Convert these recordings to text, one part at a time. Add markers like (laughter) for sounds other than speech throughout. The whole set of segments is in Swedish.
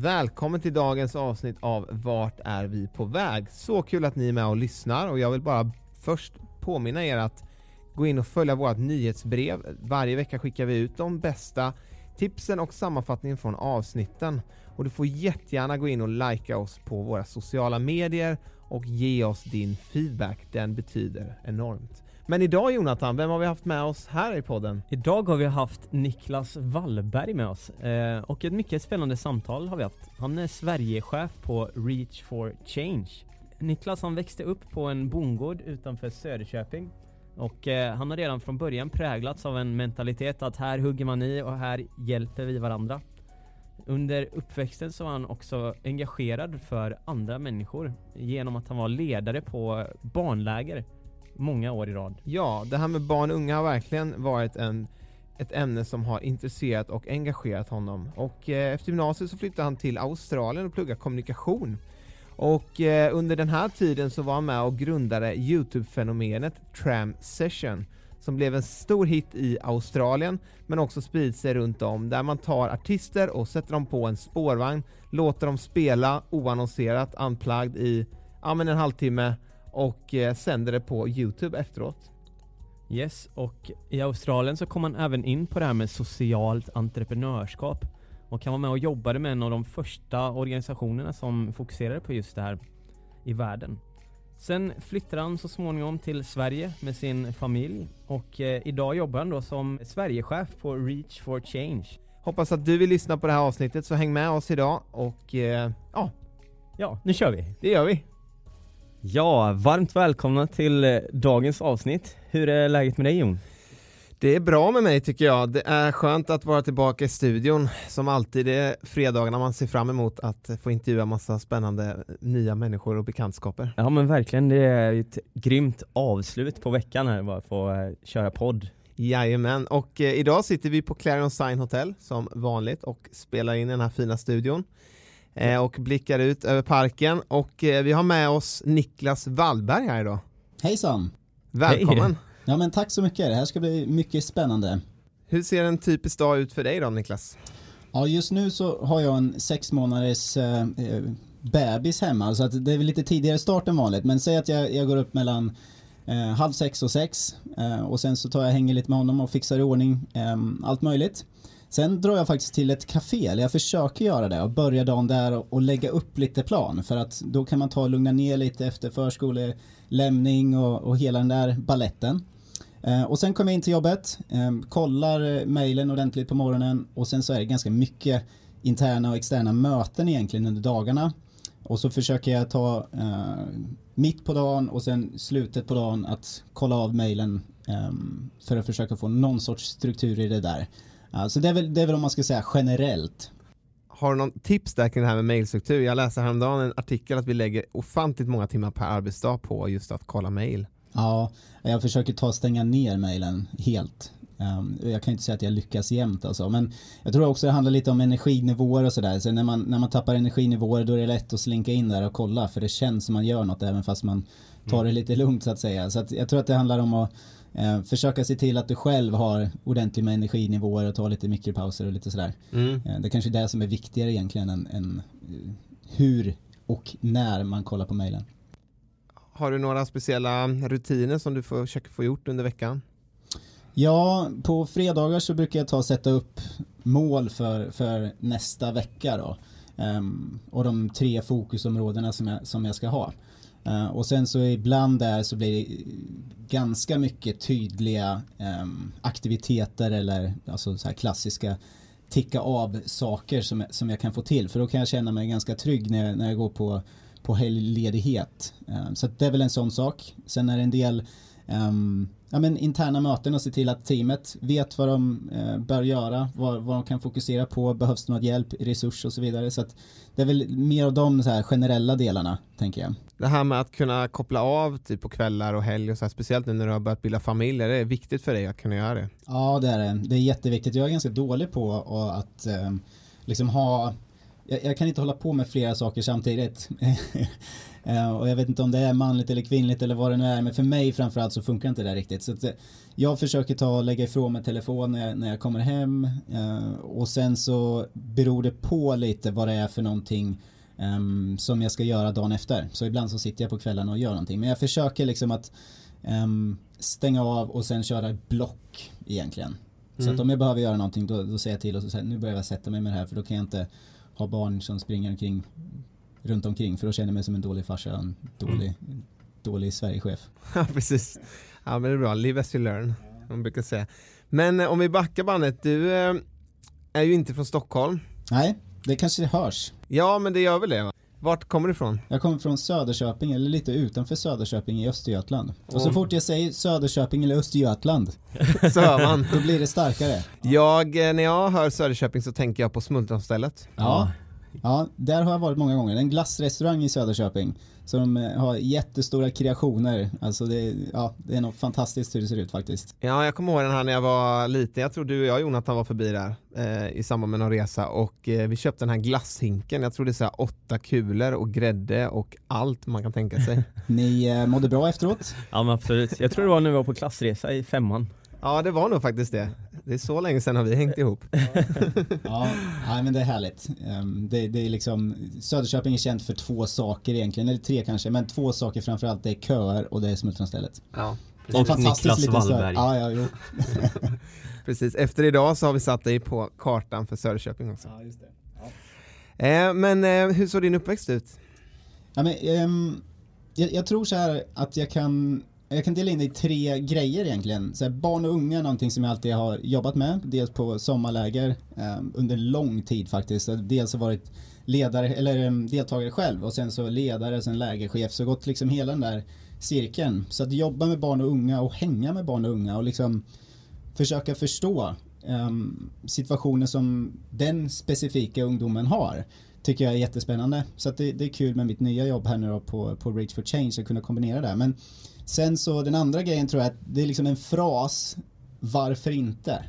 Välkommen till dagens avsnitt av Vart är vi på väg? Så kul att ni är med och lyssnar och jag vill bara först påminna er att gå in och följa vårt nyhetsbrev. Varje vecka skickar vi ut de bästa tipsen och sammanfattningen från avsnitten. Och du får jättegärna gå in och likea oss på våra sociala medier och ge oss din feedback. Den betyder enormt. Men idag Jonathan, vem har vi haft med oss här i podden? Idag har vi haft Niklas Wallberg med oss eh, och ett mycket spännande samtal har vi haft. Han är Sverigechef på Reach for Change. Niklas han växte upp på en bondgård utanför Söderköping och eh, han har redan från början präglats av en mentalitet att här hugger man i och här hjälper vi varandra. Under uppväxten så var han också engagerad för andra människor genom att han var ledare på barnläger många år i rad. Ja, det här med barn och unga har verkligen varit en, ett ämne som har intresserat och engagerat honom. Och eh, efter gymnasiet så flyttade han till Australien och pluggade kommunikation. Och eh, under den här tiden så var han med och grundade Youtube-fenomenet Tram Session som blev en stor hit i Australien men också sprids sig runt om där man tar artister och sätter dem på en spårvagn, låter dem spela oannonserat, unplugged i ja, men en halvtimme och eh, sänder det på Youtube efteråt. Yes, och i Australien så kom man även in på det här med socialt entreprenörskap och kan vara med och jobbade med en av de första organisationerna som fokuserade på just det här i världen. Sen flyttade han så småningom till Sverige med sin familj och eh, idag jobbar han då som Sverigechef på Reach for Change. Hoppas att du vill lyssna på det här avsnittet så häng med oss idag och eh, ja, Ja, nu kör vi! det gör vi. Ja, varmt välkomna till eh, dagens avsnitt. Hur är läget med dig Jon? Det är bra med mig tycker jag. Det är skönt att vara tillbaka i studion. Som alltid det är fredagarna man ser fram emot att få intervjua massa spännande nya människor och bekantskaper. Ja men verkligen, det är ett grymt avslut på veckan här bara få eh, köra podd. Jajamän, och eh, idag sitter vi på Clarion Sign Hotel som vanligt och spelar in i den här fina studion. Eh, och blickar ut över parken och eh, vi har med oss Niklas Wallberg här idag. Hejsan! Välkommen! Ja men tack så mycket, det här ska bli mycket spännande. Hur ser en typisk dag ut för dig då Niklas? Ja just nu så har jag en sex månaders eh, eh, bebis hemma så att det är väl lite tidigare start än vanligt men säg att jag, jag går upp mellan eh, halv sex och sex eh, och sen så tar jag hänger lite med honom och fixar i ordning allt möjligt. Sen drar jag faktiskt till ett café, eller jag försöker göra det och börja dagen där och, lägga upp lite plan för att då kan man ta och lugna ner lite efter förskolelämning och, och hela den där balletten. Eh, och sen kommer jag in till jobbet, eh, kollar mejlen ordentligt på morgonen och sen så är det ganska mycket interna och externa möten egentligen under dagarna. Och så försöker jag ta eh, mitt på dagen och sen slutet på dagen att kolla av mejlen eh, för att försöka få någon sorts struktur i det där. Ja, så det är, väl, det är väl om man ska säga generellt. Har du någon tips där kring det här med mailstruktur? Jag läste häromdagen en artikel att vi lägger ofantligt många timmar per arbetsdag på just att kolla mail. Ja, jag försöker ta och stänga ner mejlen helt. Um, jag kan inte säga att jag lyckas jämt alltså. Men jag tror också det handlar lite om energinivåer och sådär. Så när man, när man tappar energinivåer då är det lätt att slinka in där och kolla. För det känns som man gör något även fast man tar det lite lugnt så att säga. Så att jag tror att det handlar om att eh, försöka se till att du själv har ordentligt med energinivåer och ta lite mikropauser och lite sådär. Mm. Eh, det kanske är det som är viktigare egentligen än, än eh, hur och när man kollar på mejlen. Har du några speciella rutiner som du försöker få gjort under veckan? Ja, på fredagar så brukar jag ta och sätta upp mål för, för nästa vecka då. Um, och de tre fokusområdena som jag, som jag ska ha. Uh, och sen så ibland där så blir det ganska mycket tydliga um, aktiviteter eller alltså så här klassiska ticka av saker som, som jag kan få till. För då kan jag känna mig ganska trygg när, när jag går på, på helgledighet. Uh, så det är väl en sån sak. Sen är det en del um, ja, men interna möten och se till att teamet vet vad de eh, bör göra, vad, vad de kan fokusera på, behövs det något hjälp, resurs och så vidare. Så det är väl mer av de så här generella delarna, tänker jag. Det här med att kunna koppla av typ på kvällar och helg och så här, speciellt nu när du har börjat bilda familj, är det viktigt för dig att kunna göra det? Ja, det är det. Det är jätteviktigt. Jag är ganska dålig på att eh, liksom ha jag, jag, kan inte hålla på med flera saker samtidigt. (laughs) Eh, och jag vet inte om det är manligt eller kvinnligt eller vad det nu är, men för mig framförallt så funkar inte det riktigt. Så eh, jag försöker ta lägga ifrån mig telefonen när, när jag kommer hem eh, och sen så beror det på lite vad det är för någonting um, som jag ska göra dagen efter. Så ibland så sitter jag på kvällen och gör någonting. Men jag försöker liksom att um, stänga av och sen köra block egentligen. Så mm. att om jag behöver göra någonting då, då säger jag till och så säger nu börjar jag sätta mig med det här för då kan jag inte ha barn som springer omkring runt omkring för då känner jag mig som en dålig farsa, en dålig, mm. dålig Sverigechef. (laughs) Ja precis. Ja men det är bra, live as you learn, man brukar säga. Men eh, om vi backar bandet, du eh, är ju inte från Stockholm. Nej, det kanske det hörs. Ja men det gör väl det va? Vart kommer du ifrån? Jag kommer från Söderköping, eller lite utanför Söderköping i Östergötland. Och så fort jag säger Söderköping eller Östergötland (laughs) så hör man. Då blir det starkare. Jag, eh, när jag hör Söderköping så tänker jag på smultronstället. Ja. Ja, där har jag varit många gånger. En glassrestaurang i Söderköping. Så de eh, har jättestora kreationer. Alltså det, ja, det är något fantastiskt hur det ser ut faktiskt. Ja, jag kommer ihåg den här när jag var liten. Jag tror du och jag Jonathan var förbi där eh, i samband med någon resa och eh, vi köpte den här glasshinken. Jag tror det är så här åtta kulor och grädde och allt man kan tänka sig. (laughs) Ni eh, mådde bra efteråt? Ja men absolut. Jag tror det var när vi var på klassresa i femman. Ja det var nog faktiskt det. Det är så länge sedan har vi hängt ihop. ja, nej, men det är härligt. Um, det, det, är liksom, Söderköping är känt för två saker egentligen, eller tre kanske, men två saker framförallt. Det är köer och det är smultronstället. Ja. Och Niklas Wallberg. Ja, ja, jo. (laughs) Precis, efter idag så har vi satt dig på kartan för Söderköping också. Ja, just det. Ja. Eh, men eh, hur såg din uppväxt ut? Ja, men, um, jag, jag tror så här att jag kan jag kan dela in det i tre grejer egentligen. Så här, barn och unga är någonting som jag alltid har jobbat med. Dels på sommarläger eh, under lång tid faktiskt. Dels har varit ledare, eller um, deltagare själv och sen så ledare, sen lägerchef. Så gått liksom hela den där cirkeln. Så att jobba med barn och unga och hänga med barn och unga och liksom försöka förstå um, situationen som den specifika ungdomen har tycker jag är jättespännande. Så att det, det är kul med mitt nya jobb här nu då på, på Reach for Change att kunna kombinera det. Men Sen så den andra grejen tror jag att det är liksom en fras, varför inte?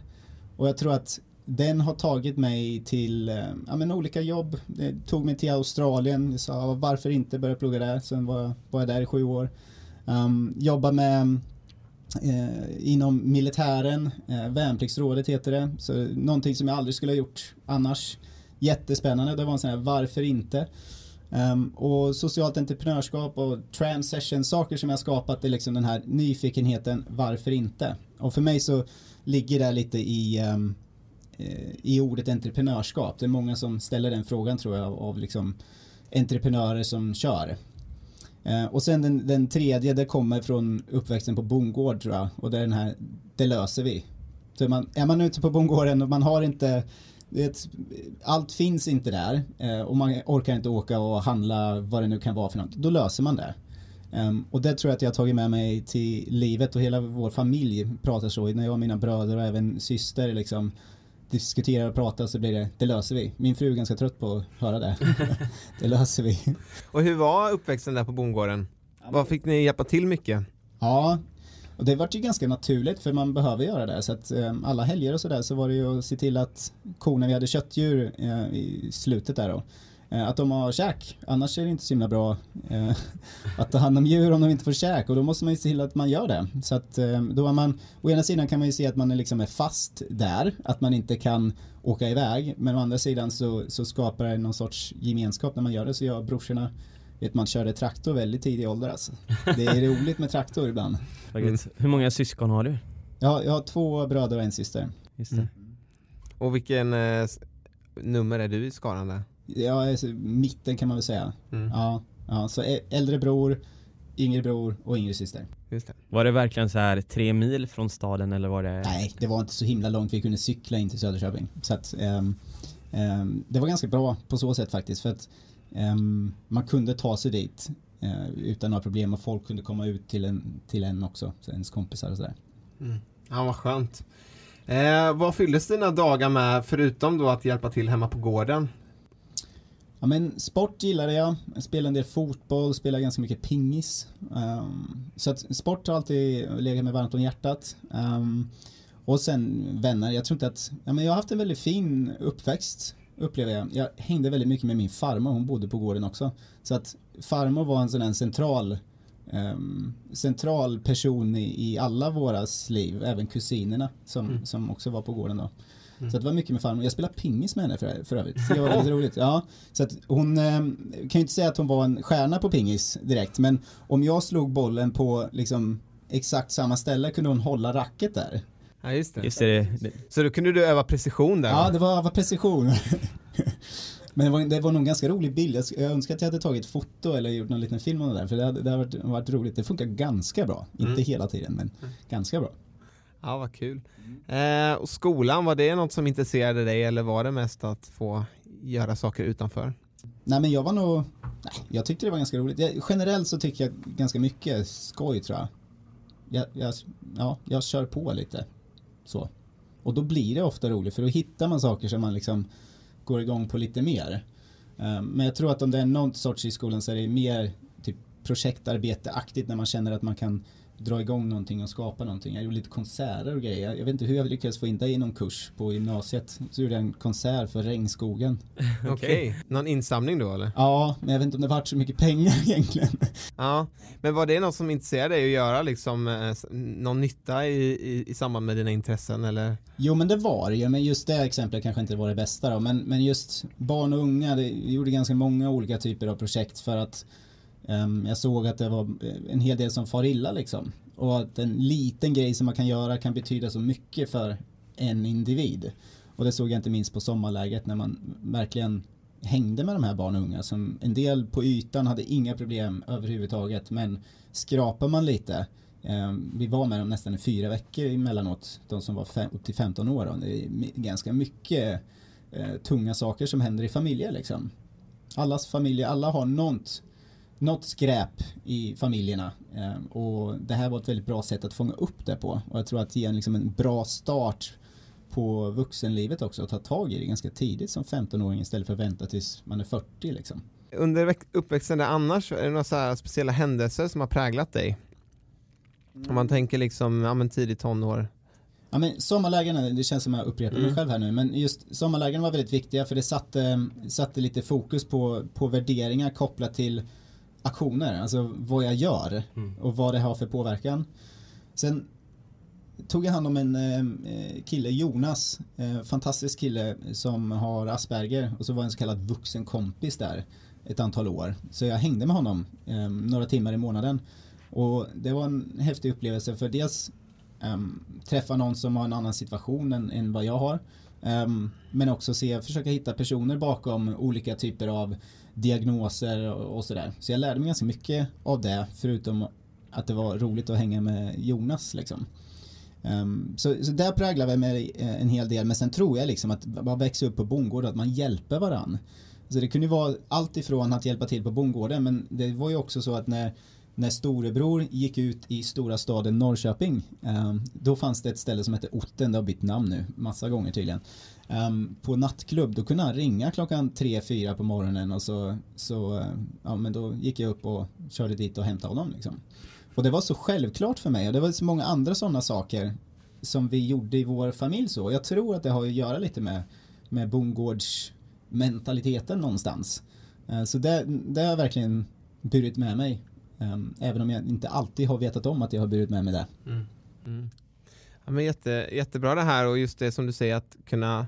Och jag tror att den har tagit mig till eh, ja, men olika jobb. Det tog mig till Australien. Jag sa varför inte börja plugga där. Sen var, var jag där i sju år. Um, jobba med eh, inom militären. Eh, värnpliktsrådet heter det. Så någonting som jag aldrig skulle ha gjort annars. Jättespännande. Det var en sån här varför inte? Um, och socialt entreprenörskap och transession saker som jag skapat är liksom den här nyfikenheten, varför inte? Och för mig så ligger det lite i, um, i ordet entreprenörskap. Det är många som ställer den frågan tror jag av, av liksom entreprenörer som kör. Uh, och sen den, den, tredje, det kommer från uppväxten på bondgård tror jag. Och det är den här, det löser vi. Så man, är man ute på bondgården och man har inte det, allt finns inte där eh, och man orkar inte åka och handla vad det nu kan vara för något. Då löser man det. Um, och det tror jag att jag har tagit med mig till livet och hela vår familj pratar så. När jag och mina bröder och även syster liksom diskuterar och pratar så blir det, det löser vi. Min fru är ganska trött på att höra det. (laughs) det löser vi. Och hur var uppväxten där på bondgården? Vad fick ni hjälpa till mycket? Ja, och det vart ju ganska naturligt för man behöver göra det. Så att eh, alla helger och sådär så var det ju att se till att korna, vi hade köttdjur eh, i slutet där då. Eh, att de har käk, annars är det inte så himla bra eh, (laughs) att ta hand om djur om de inte får käk och då måste man ju se till att man gör det. Så att eh, då är man, å ena sidan kan man ju se att man är liksom är fast där, att man inte kan åka iväg. Men å andra sidan så, så skapar det någon sorts gemenskap när man gör det. Så jag och brorsorna vet man körde traktor väldigt tidig ålder alltså. Det är roligt med traktor ibland. (laughs) Mm. Hur många syskon har du? Jag, jag har två bröder och en syster. Just det. Mm. Och vilken eh, nummer är du i skaran där? Jag är så- mitten kan man väl säga. Mm. Ja, ja, så äldre bror, yngre bror och yngre syster. Just det. Var det verkligen så här tre mil från staden eller var det? Nej, det var inte så himla långt. Vi kunde cykla in till Söderköping. Så att, ehm, ehm, det var ganska bra på så sätt faktiskt. För att man kunde ta sig dit eh, utan några problem och folk kunde komma ut till en, till en också. Så ens kompisar och sådär. Mm. Ja, vad skönt. Eh, vad fylldes dina dagar med förutom då att hjälpa till hemma på gården? Ja men sport gillade jag. Jag spelade en del fotboll, spelade ganska mycket pingis. Ehm, så att sport har alltid legat mig varmt om hjärtat. Ehm, och sen vänner, jag tror inte att, ja men jag har haft en väldigt fin uppväxt upplever jag. Jag hängde väldigt mycket med min farmor, hon bodde på gården också. Så att farmor var en sån här central ehm, central person i, i alla våras liv, även kusinerna som, Mm. som också var på gården då. Mm. Så det var mycket med farmor. Jag spelade pingis med henne för, för övrigt. Det var (laughs) väldigt roligt. Ja, så att hon eh, kan ju inte säga att hon var en stjärna på pingis direkt, men om jag slog bollen på liksom exakt samma ställe kunde hon hålla racket där. Ja, just det. Just det, det, Så då kunde du öva precision där? Ja, va? det var, var precision. (laughs) Men det var, det var nog en ganska rolig bild. Jag, jag önskar att jag hade tagit foto eller gjort någon liten film om det där. För det hade, det hade varit, varit roligt. Det funkar ganska bra. Mm. Inte hela tiden, men ganska bra. Ja, vad kul. Eh, och skolan, var det något som intresserade dig eller var det mest att få göra saker utanför? Nej men jag var nog, nej, jag tyckte det var ganska roligt. Jag, generellt så tycker jag ganska mycket skoj tror jag. Jag, jag. Ja, jag kör på lite. Så. Och då blir det ofta roligt för då hittar man saker som man liksom går igång på lite mer. Eh, men jag tror att om det är någon sorts i skolan så är det mer typ projektarbeteaktigt när man känner att man kan dra igång någonting och skapa någonting. Jag gjorde lite konserter och grejer. Jag vet inte hur jag lyckades få in det i någon kurs på gymnasiet. Så gjorde jag en konsert för regnskogen. (laughs) Okej. Någon insamling då eller? Ja, men jag vet inte om det vart så mycket pengar (laughs) egentligen. Ja, men var det något som intresserade dig att göra liksom eh, någon nytta i, i, i samband med dina intressen eller? Jo men det var det ju, men just det exemplet kanske inte var det bästa då. Men, men just barn och unga, det, vi gjorde ganska många olika typer av projekt för att Ehm, jag såg att det var eh, en hel del som far illa liksom. Och att en liten grej som man kan göra kan betyda så mycket för en individ. Och det såg jag inte minst på sommarläget när man verkligen hängde med de här barn och unga som en del på ytan hade inga problem överhuvudtaget men skrapar man lite ehm, vi var med dem nästan i fyra veckor emellanåt, de som var fem, upp till 15 år. Då. Det är ganska mycket eh, tunga saker som händer i familjer liksom. Allas familjer, alla har något, något skräp i familjerna eh, och det här var ett väldigt bra sätt att fånga upp det på och jag tror att ge en, liksom en bra start på vuxenlivet också och ta tag i det ganska tidigt som 15-åring istället för att vänta tills man är 40 liksom. Under väx- uppväxten där annars, är det några så här speciella händelser som har präglat dig? Om man tänker liksom, ja men tidigt tonår. Ja men sommarlägena, det känns som jag upprepar mig Mm. själv här nu, men just sommarlägena var väldigt viktiga för det satte, satte lite fokus på, på värderingar kopplat till aktioner, alltså vad jag gör Mm. och vad det har för påverkan. Sen tog jag hand om en eh, kille, Jonas, eh, fantastisk kille som har Asperger och så var en så kallad vuxen kompis där ett antal år. Så jag hängde med honom eh, några timmar i månaden. Och det var en häftig upplevelse för dels um, träffa någon som har en annan situation än, än vad jag har. Ehm, men också se, försöka hitta personer bakom olika typer av diagnoser och, sådär. Så jag lärde mig ganska mycket av det förutom att det var roligt att hänga med Jonas liksom. Um, så, så där präglar vi mig eh, en hel del men sen tror jag liksom att man växer upp på bondgård och att man hjälper varann. Så det kunde ju vara allt ifrån att hjälpa till på bondgården men det var ju också så att när när storebror gick ut i stora staden Norrköping, ehm, då fanns det ett ställe som hette Otten, det har bytt namn nu, massa gånger tydligen um, på nattklubb, då kunde han ringa klockan tre fyra på morgonen och så, så eh, ja men då gick jag upp och körde dit och hämtade honom liksom. Och det var så självklart för mig och det var så många andra sådana saker som vi gjorde i vår familj så. Jag tror att det har att göra lite med, med bondgårdsmentaliteten någonstans. Ehm, så det, det har jag verkligen burit med mig. Ehm, även om jag inte alltid har vetat om att jag har burit med mig det. Mm. mm. Ja, men jätte, jättebra det här och just det som du säger att kunna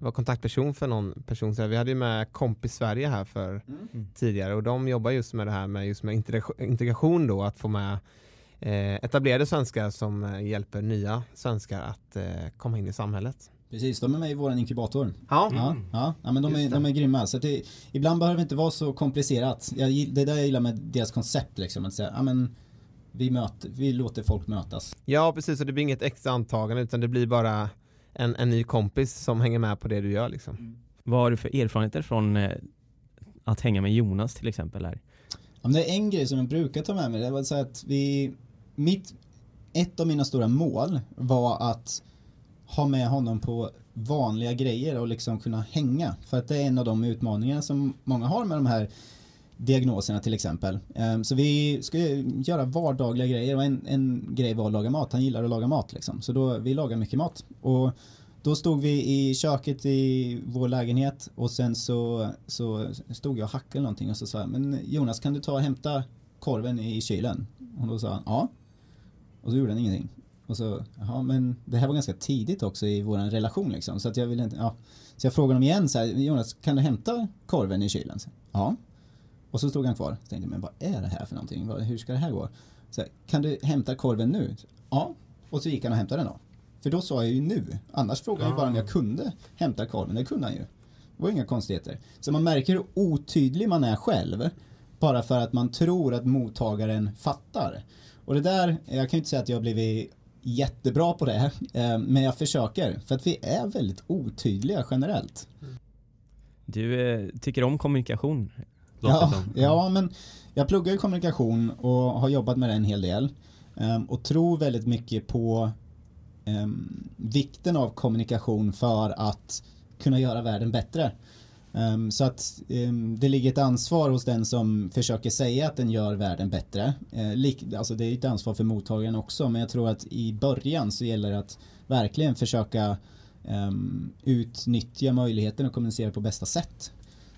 vara kontaktperson för någon person. Så vi hade ju med Kompis Sverige här för Mm. tidigare och de jobbar just med det här med, just med integration- då, att få med eh, etablerade svenskar som eh, hjälper nya svenskar att eh, komma in i samhället. Precis, de är med i vår inkubator. Ja, Ja, ja, ja men de Just är, det. de är grymma. Så det, ibland behöver det inte vara så komplicerat. Jag, det är det jag gillar med deras koncept liksom. Att säga, ja men vi, möter, vi låter folk mötas. ja precis och det blir inget extra antagande utan det blir bara en, en ny kompis som hänger med på det du gör liksom. Vad har du för erfarenheter från eh, att hänga med Jonas till exempel här? Ja, men det är en grej som jag brukar ta med mig. Det var så att vi, mitt, ett av mina stora mål var att ha med honom på vanliga grejer och liksom kunna hänga. För att det är en av de utmaningarna som många har med de här diagnoserna till exempel. Ehm, så vi ska göra vardagliga grejer och en, en grej var att laga mat. Han gillar att laga mat liksom. Så då, vi lagar mycket mat. Och då stod vi i köket i vår lägenhet och sen så, så stod jag och hackade eller någonting och så sa jag, men Jonas kan du ta och hämta korven i kylen? Och då sa han, ja. Och så gjorde han ingenting. Och så, jaha men det här var ganska tidigt också i vår relation liksom. Så att jag ville inte, ja. Så jag frågade honom igen så här, Jonas kan du hämta korven i kylen? Så, ja. Och så stod han kvar. Så tänkte men vad är det här för någonting? Hur ska det här gå? Så här, kan du hämta korven nu? Ja. Och så gick han och hämtade den då. För då sa jag ju nu. Annars frågade jag ju bara om jag kunde hämta korven. Det kunde han ju. Det var inga konstigheter. Så man märker hur otydlig man är själv. Bara för att man tror att mottagaren fattar. Och det där, jag kan ju inte säga att jag har blivit jättebra på det. eh, Men jag försöker. För att vi är väldigt otydliga generellt. Du eh, tycker om kommunikation? Ja, ja, men jag pluggar ju kommunikation och har jobbat med det en hel del. ehm, Och tror väldigt mycket på ehm, vikten av kommunikation för att kunna göra världen bättre. Ehm, Så att ehm, det ligger ett ansvar hos den som försöker säga att den gör världen bättre. Lik- Alltså det är ett ansvar för mottagaren också men jag tror att i början så gäller det att verkligen försöka ehm, utnyttja möjligheten att kommunicera på bästa sätt.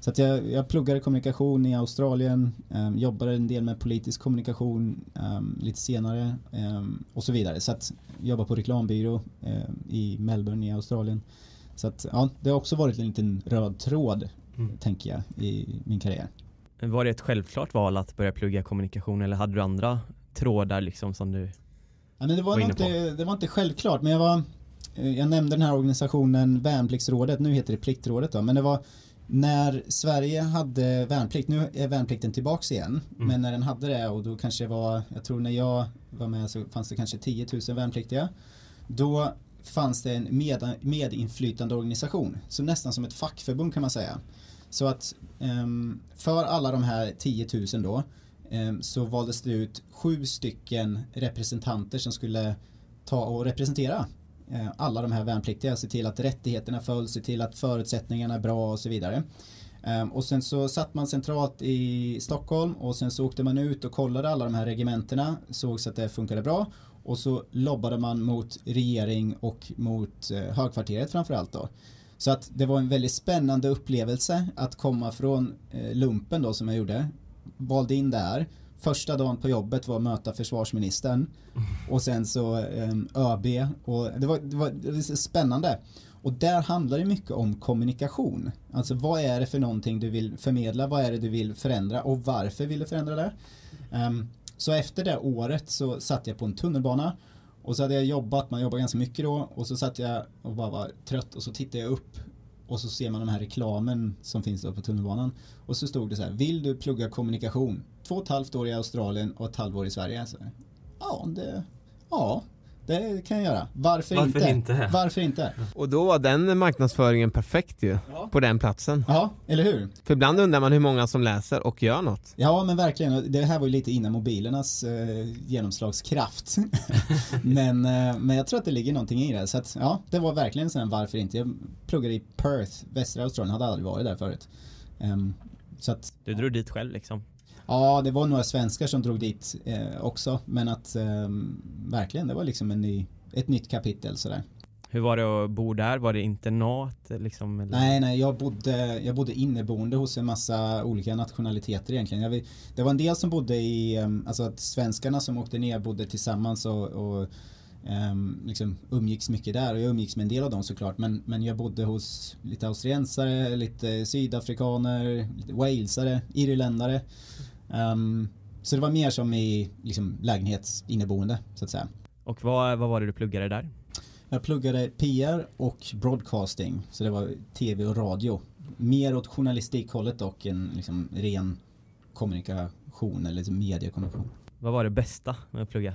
Så att jag, jag pluggade kommunikation i Australien, um, jobbade en del med politisk kommunikation um, lite senare um, och så vidare. Så att jag jobbar på reklambyrå um, i Melbourne i Australien. Så att ja, det har också varit en liten röd tråd, Mm. tänker jag, i min karriär. Var det ett självklart val att börja plugga kommunikation eller hade du andra trådar liksom som du Ja, men det, var Var inne på. inte, det var inte självklart, men jag var eh, Jag nämnde den här organisationen Värnpliktsrådet, nu heter det Pliktrådet då, men det var när Sverige hade värnplikt, nu är värnplikten tillbaks igen, Mm. men när den hade det och då kanske det var, jag tror när jag var med så fanns det kanske 10 000 värnpliktiga. Då fanns det en med, medinflytande organisation, så nästan som ett fackförbund kan man säga. Så att ehm, för alla de här 10 000 då ehm, så valdes det ut sju stycken representanter som skulle ta och representera Eh, alla de här värnpliktiga, se till att rättigheterna följs, se till att förutsättningarna är bra och så vidare. Ehm, och sen så satt man centralt i Stockholm och sen så åkte man ut och kollade alla de här regementena, såg så att det funkade bra och så lobbade man mot regering och mot eh, högkvarteret framförallt då. Så att det var en väldigt spännande upplevelse att komma från eh, lumpen då som jag gjorde. Valde in där. Första dagen på jobbet var att möta försvarsministern och sen så eh, ÖB och det var, det var, det var så spännande. Och där handlar det mycket om kommunikation. Alltså vad är det för någonting du vill förmedla? Vad är det du vill förändra? Och varför vill du förändra det? Ehm, så efter det året så satt jag på en tunnelbana och så hade jag jobbat, man jobbar ganska mycket då och så satt jag och bara var trött och så tittade jag upp och så ser man den här reklamen som finns då på tunnelbanan och så stod det så här, vill du plugga kommunikation? Två och ett halvt år i Australien och ett halvår i Sverige. Så, ja, det, ja, det kan jag göra. Varför, Varför inte? inte? Varför inte? (laughs) Och då var den marknadsföringen perfekt ju, Ja. på den platsen. Ja, eller hur? För ibland undrar man hur många som läser och gör något. Ja men verkligen, det här var ju lite innan mobilernas eh, genomslagskraft. (laughs) men, eh, men jag tror att det ligger någonting i det. Så att, ja, det var verkligen här varför inte. Jag pluggade i Perth, västra Australien, hade aldrig varit där förut. Så att, Du drog dit själv liksom? Ja det var några svenskar som drog dit eh, också. Men att ehm, verkligen, det var liksom en ny, ett nytt kapitel sådär. Hur var det att bo där? Var det internat liksom? Eller? Nej, nej, jag bodde, jag bodde inneboende hos en massa olika nationaliteter egentligen. Jag, det var en del som bodde i, em, alltså att svenskarna som åkte ner bodde tillsammans och, och em, liksom umgicks mycket där och jag umgicks med en del av dem såklart. Men, men jag bodde hos lite australiensare, lite sydafrikaner, lite walesare, irländare. Em, så det var mer som i liksom, lägenhetsinneboende så att säga. Och vad, vad var det du pluggade där? Jag pluggade PR och broadcasting, så det var tv och radio. Mer åt journalistikhållet och en liksom, ren kommunikation eller liksom mediekommunikation. Vad var det bästa med att plugga?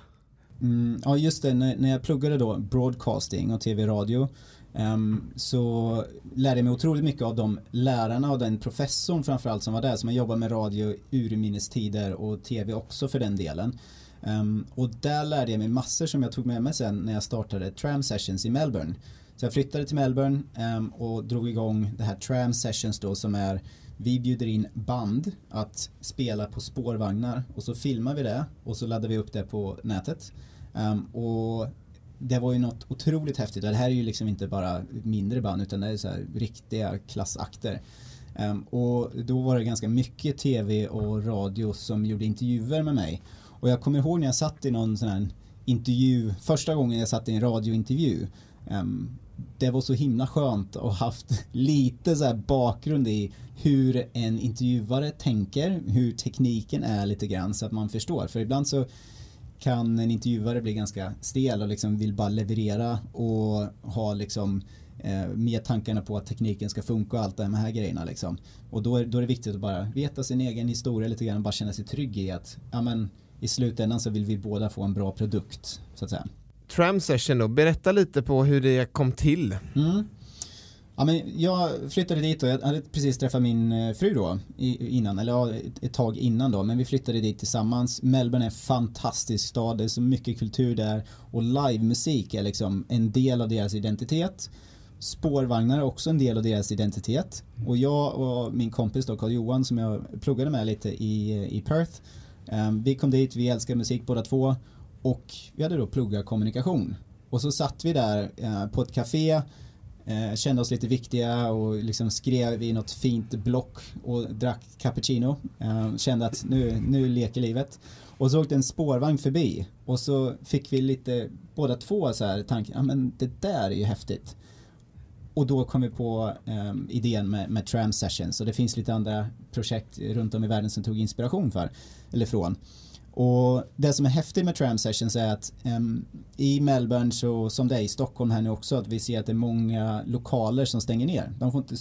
Mm, ja just det, när, när jag pluggade då broadcasting och tv-radio um, så lärde jag mig otroligt mycket av de lärarna och den professorn framförallt som var där som har jobbat med radio urminnes tider och tv också för den delen. Um, och där lärde jag mig massor som jag tog med mig sen när jag startade Tram Sessions i Melbourne. Så jag flyttade till Melbourne um, och drog igång det här Tram Sessions då som är vi bjuder in band att spela på spårvagnar och så filmar vi det och så laddar vi upp det på nätet. Um, och det var ju något otroligt häftigt. Det här är ju liksom inte bara mindre band utan det är så här riktiga klassakter. Um, och då var det ganska mycket tv och radio som gjorde intervjuer med mig. Och jag kommer ihåg när jag satt i någon sån här intervju, första gången jag satt i en radiointervju. Um, det var så himla skönt att haft lite så bakgrund i hur en intervjuare tänker, hur tekniken är lite grann så att man förstår. För ibland så kan en intervjuare bli ganska stel och liksom vill bara leverera och ha liksom eh, med tankarna på att tekniken ska funka och allt det här grejerna liksom. Och då är, då är det viktigt att bara veta sin egen historia lite grann och bara känna sig trygg i att ja, men, i slutändan så vill vi båda få en bra produkt så att säga. Tram Session då, berätta lite på hur det kom till. Mm. Ja, men jag flyttade dit och jag hade precis träffat min eh, fru då innan, eller ja, ett tag innan då, men vi flyttade dit tillsammans. Melbourne är en fantastisk stad, det är så mycket kultur där och livemusik är liksom en del av deras identitet. Spårvagnar är också en del av deras identitet. Och jag och min kompis då, Carl Johan, som jag pluggade med lite i, eh, i Perth, um, vi kom dit, vi älskar musik båda två och vi hade då pluggat kommunikation. Och så satt vi där eh, på ett café Eh, kände oss lite viktiga och liksom skrev i något fint block och drack cappuccino. Eh, kände att nu, nu leker livet. Och så åkte en spårvagn förbi och så fick vi lite, båda två så här tanken, ja men det där är ju häftigt. Och då kom vi på eh, idén med, med Tram Sessions och det finns lite andra projekt runt om i världen som tog inspiration för, eller från. Och det som är häftigt med Tram Sessions är att um, i Melbourne så som det är i Stockholm här nu också att vi ser att det är många lokaler som stänger ner. De får inte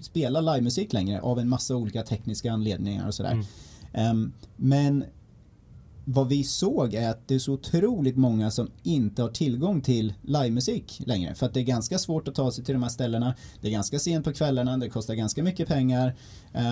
spela livemusik längre av en massa olika tekniska anledningar och sådär. Mm. Um, men vad vi såg är att det är så otroligt många som inte har tillgång till livemusik längre. För att det är ganska svårt att ta sig till de här ställena. Det är ganska sent på kvällarna, det kostar ganska mycket pengar.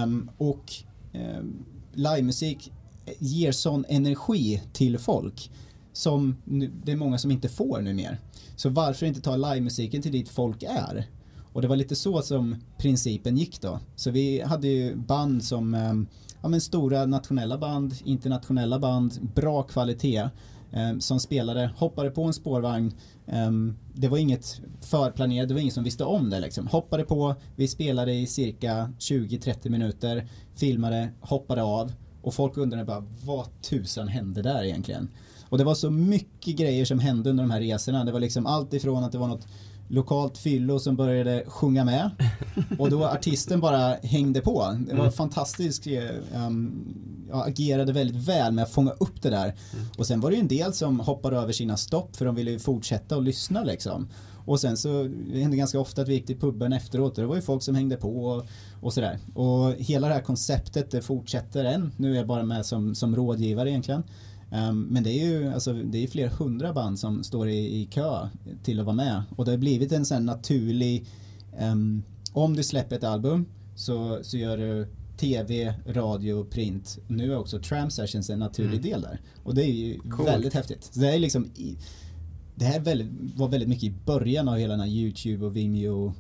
Um, och um, livemusik ger sån energi till folk som det är många som inte får nu mer. Så varför inte ta livemusiken till dit folk är? Och det var lite så som principen gick då. Så vi hade ju band som ehm, ja, men stora nationella band, internationella band, bra kvalitet eh, som spelade, hoppade på en spårvagn. Eh, det var inget förplanerat, det var ingen som visste om det liksom. Hoppade på, vi spelade i cirka 20-30 minuter, filmade, hoppade av och folk undrade bara vad tusan hände där egentligen? Och det var så mycket grejer som hände under de här resorna. Det var liksom allt ifrån att det var något lokalt fyllo som började sjunga med (laughs) och då artisten bara hängde på. Det var mm. fantastiskt. Um, agerade väldigt väl med att fånga upp det där. Mm. Och sen var det ju en del som hoppade över sina stopp för de ville ju fortsätta och lyssna liksom. Och sen så det hände ganska ofta att vi gick till puben efteråt och det var ju folk som hängde på och, och sådär. Och hela det här konceptet det fortsätter än. Nu är jag bara med som, som rådgivare egentligen. Um, men det är ju alltså, det är fler hundra band som står i, i kö till att vara med. Och det har blivit en sån naturlig, um, om du släpper ett album så, så gör du tv, radio, print. Nu är också Tram Sessions en naturlig mm. del där. Och det är ju cool. väldigt häftigt. Så det är liksom det här väldigt, var väldigt mycket i början av hela den här Youtube och Vimeo.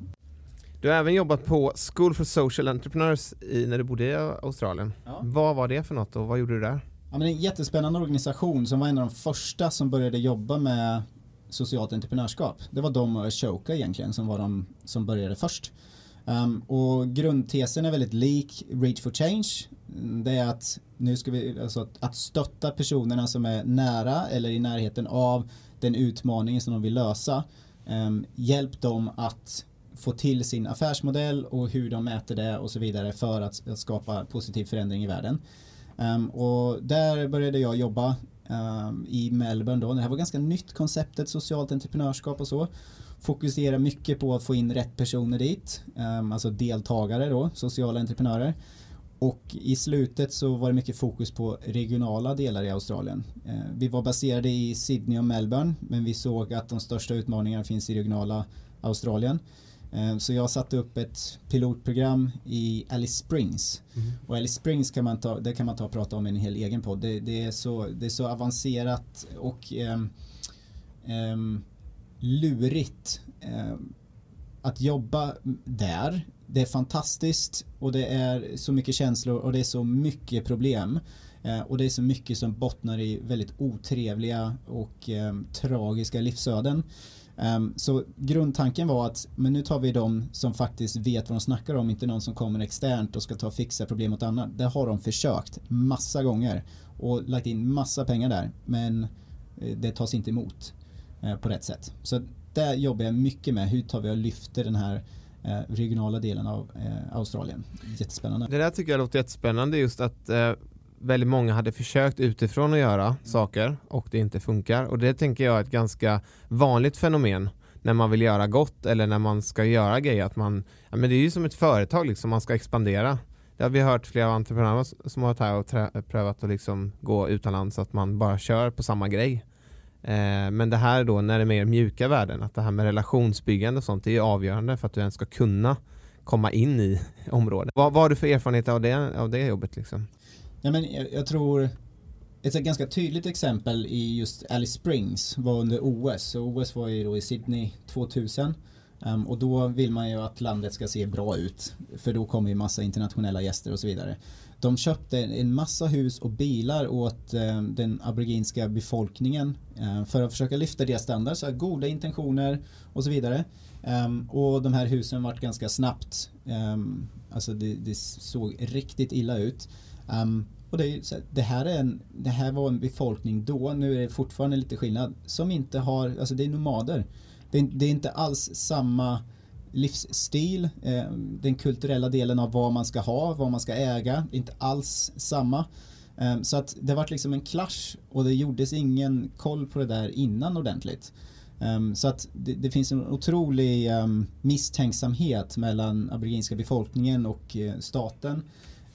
Du har även jobbat på School for Social Entrepreneurs i, när du bodde i Australien. Ja. Vad var det för något och vad gjorde du där? Ja, men en jättespännande organisation som var en av de första som började jobba med socialt entreprenörskap. Det var de och Ashoka egentligen som var de som började först. Um, och grundtesen är väldigt lik Reach for Change. Det är att nu ska vi, alltså att, att stötta personerna som är nära eller i närheten av den utmaningen som de vill lösa. Um, hjälp dem att få till sin affärsmodell och hur de mäter det och så vidare för att, att skapa positiv förändring i världen. Um, och där började jag jobba um, i Melbourne då. Det här var ganska nytt konceptet socialt entreprenörskap och så. Fokusera mycket på att få in rätt personer dit, um, alltså deltagare då, sociala entreprenörer. Och i slutet så var det mycket fokus på regionala delar i Australien. Eh, vi var baserade i Sydney och Melbourne men vi såg att de största utmaningarna finns i regionala Australien. Eh, så jag satte upp ett pilotprogram i Alice Springs. Mm. Och Alice Springs kan man ta, det kan man ta och prata om i en hel egen podd. Det, det, är, så, det är så avancerat och um, um, lurigt um, att jobba där. Det är fantastiskt och det är så mycket känslor och det är så mycket problem. Eh, och det är så mycket som bottnar i väldigt otrevliga och tragiska livsöden. Um, så grundtanken var att men nu tar vi de som faktiskt vet vad de snackar om, inte någon som kommer externt och ska ta och fixa problem åt andra. Det har de försökt massa gånger och lagt in massa pengar där men eh, det tas inte emot eh, på rätt sätt. Så där jobbar jag mycket med hur tar vi och lyfter den här eh, regionala delen av eh, Australien. Jättespännande. Det där tycker jag låter jättespännande just att eh, väldigt många hade försökt utifrån att göra saker och det inte funkar. Och det tänker jag är ett ganska vanligt fenomen när man vill göra gott eller när man ska göra grejer. Att man, ja, men det är ju som ett företag, liksom, man ska expandera. Det har vi hört flera entreprenörer som har varit här och prövat att liksom gå utomlands, att man bara kör på samma grej. Eh, men det här då när det är mer mjuka värden, att det här med relationsbyggande och sånt, det är avgörande för att du ens ska kunna komma in i (laughs) området. Vad, vad har du för erfarenhet av det, av det jobbet? Liksom? Ja, men jag, jag tror ett ganska tydligt exempel i just Alice Springs var under OS. Så OS var ju då i Sydney 2000. Um, ehm, och då vill man ju att landet ska se bra ut. För då kommer ju massa internationella gäster och så vidare. De köpte en massa hus och bilar åt um, den aboriginska befolkningen um, för att försöka lyfta deras standard. Så goda intentioner och så vidare. Um, och de här husen vart ganska snabbt, um, alltså det, det såg riktigt illa ut. Um, och det, är, det, här är en, det här var en befolkning då, nu är det fortfarande lite skillnad, som inte har, alltså det är nomader. Det är, det är inte alls samma livsstil, eh, den kulturella delen av vad man ska ha, vad man ska äga, inte alls samma. Eh, så att det vart liksom en clash och det gjordes ingen koll på det där innan ordentligt. Um, så att det, det, finns en otrolig um, misstänksamhet mellan aboriginska befolkningen och uh, staten.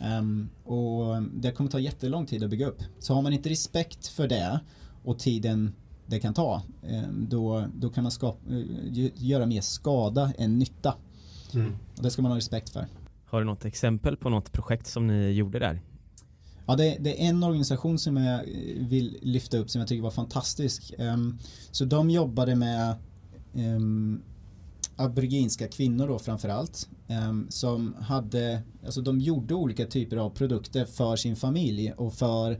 Um, och det kommer ta jättelång tid att bygga upp. Så har man inte respekt för det och tiden det kan ta, um, då, då kan man skapa, uh, göra mer skada än nytta. Mm. Och det ska man ha respekt för. Har du något exempel på något projekt som ni gjorde där? Ja, det, det, är en organisation som jag eh, vill lyfta upp som jag tycker var fantastisk. Um, så de jobbade med aboriginska kvinnor då framförallt um, som hade, alltså de gjorde olika typer av produkter för sin familj och för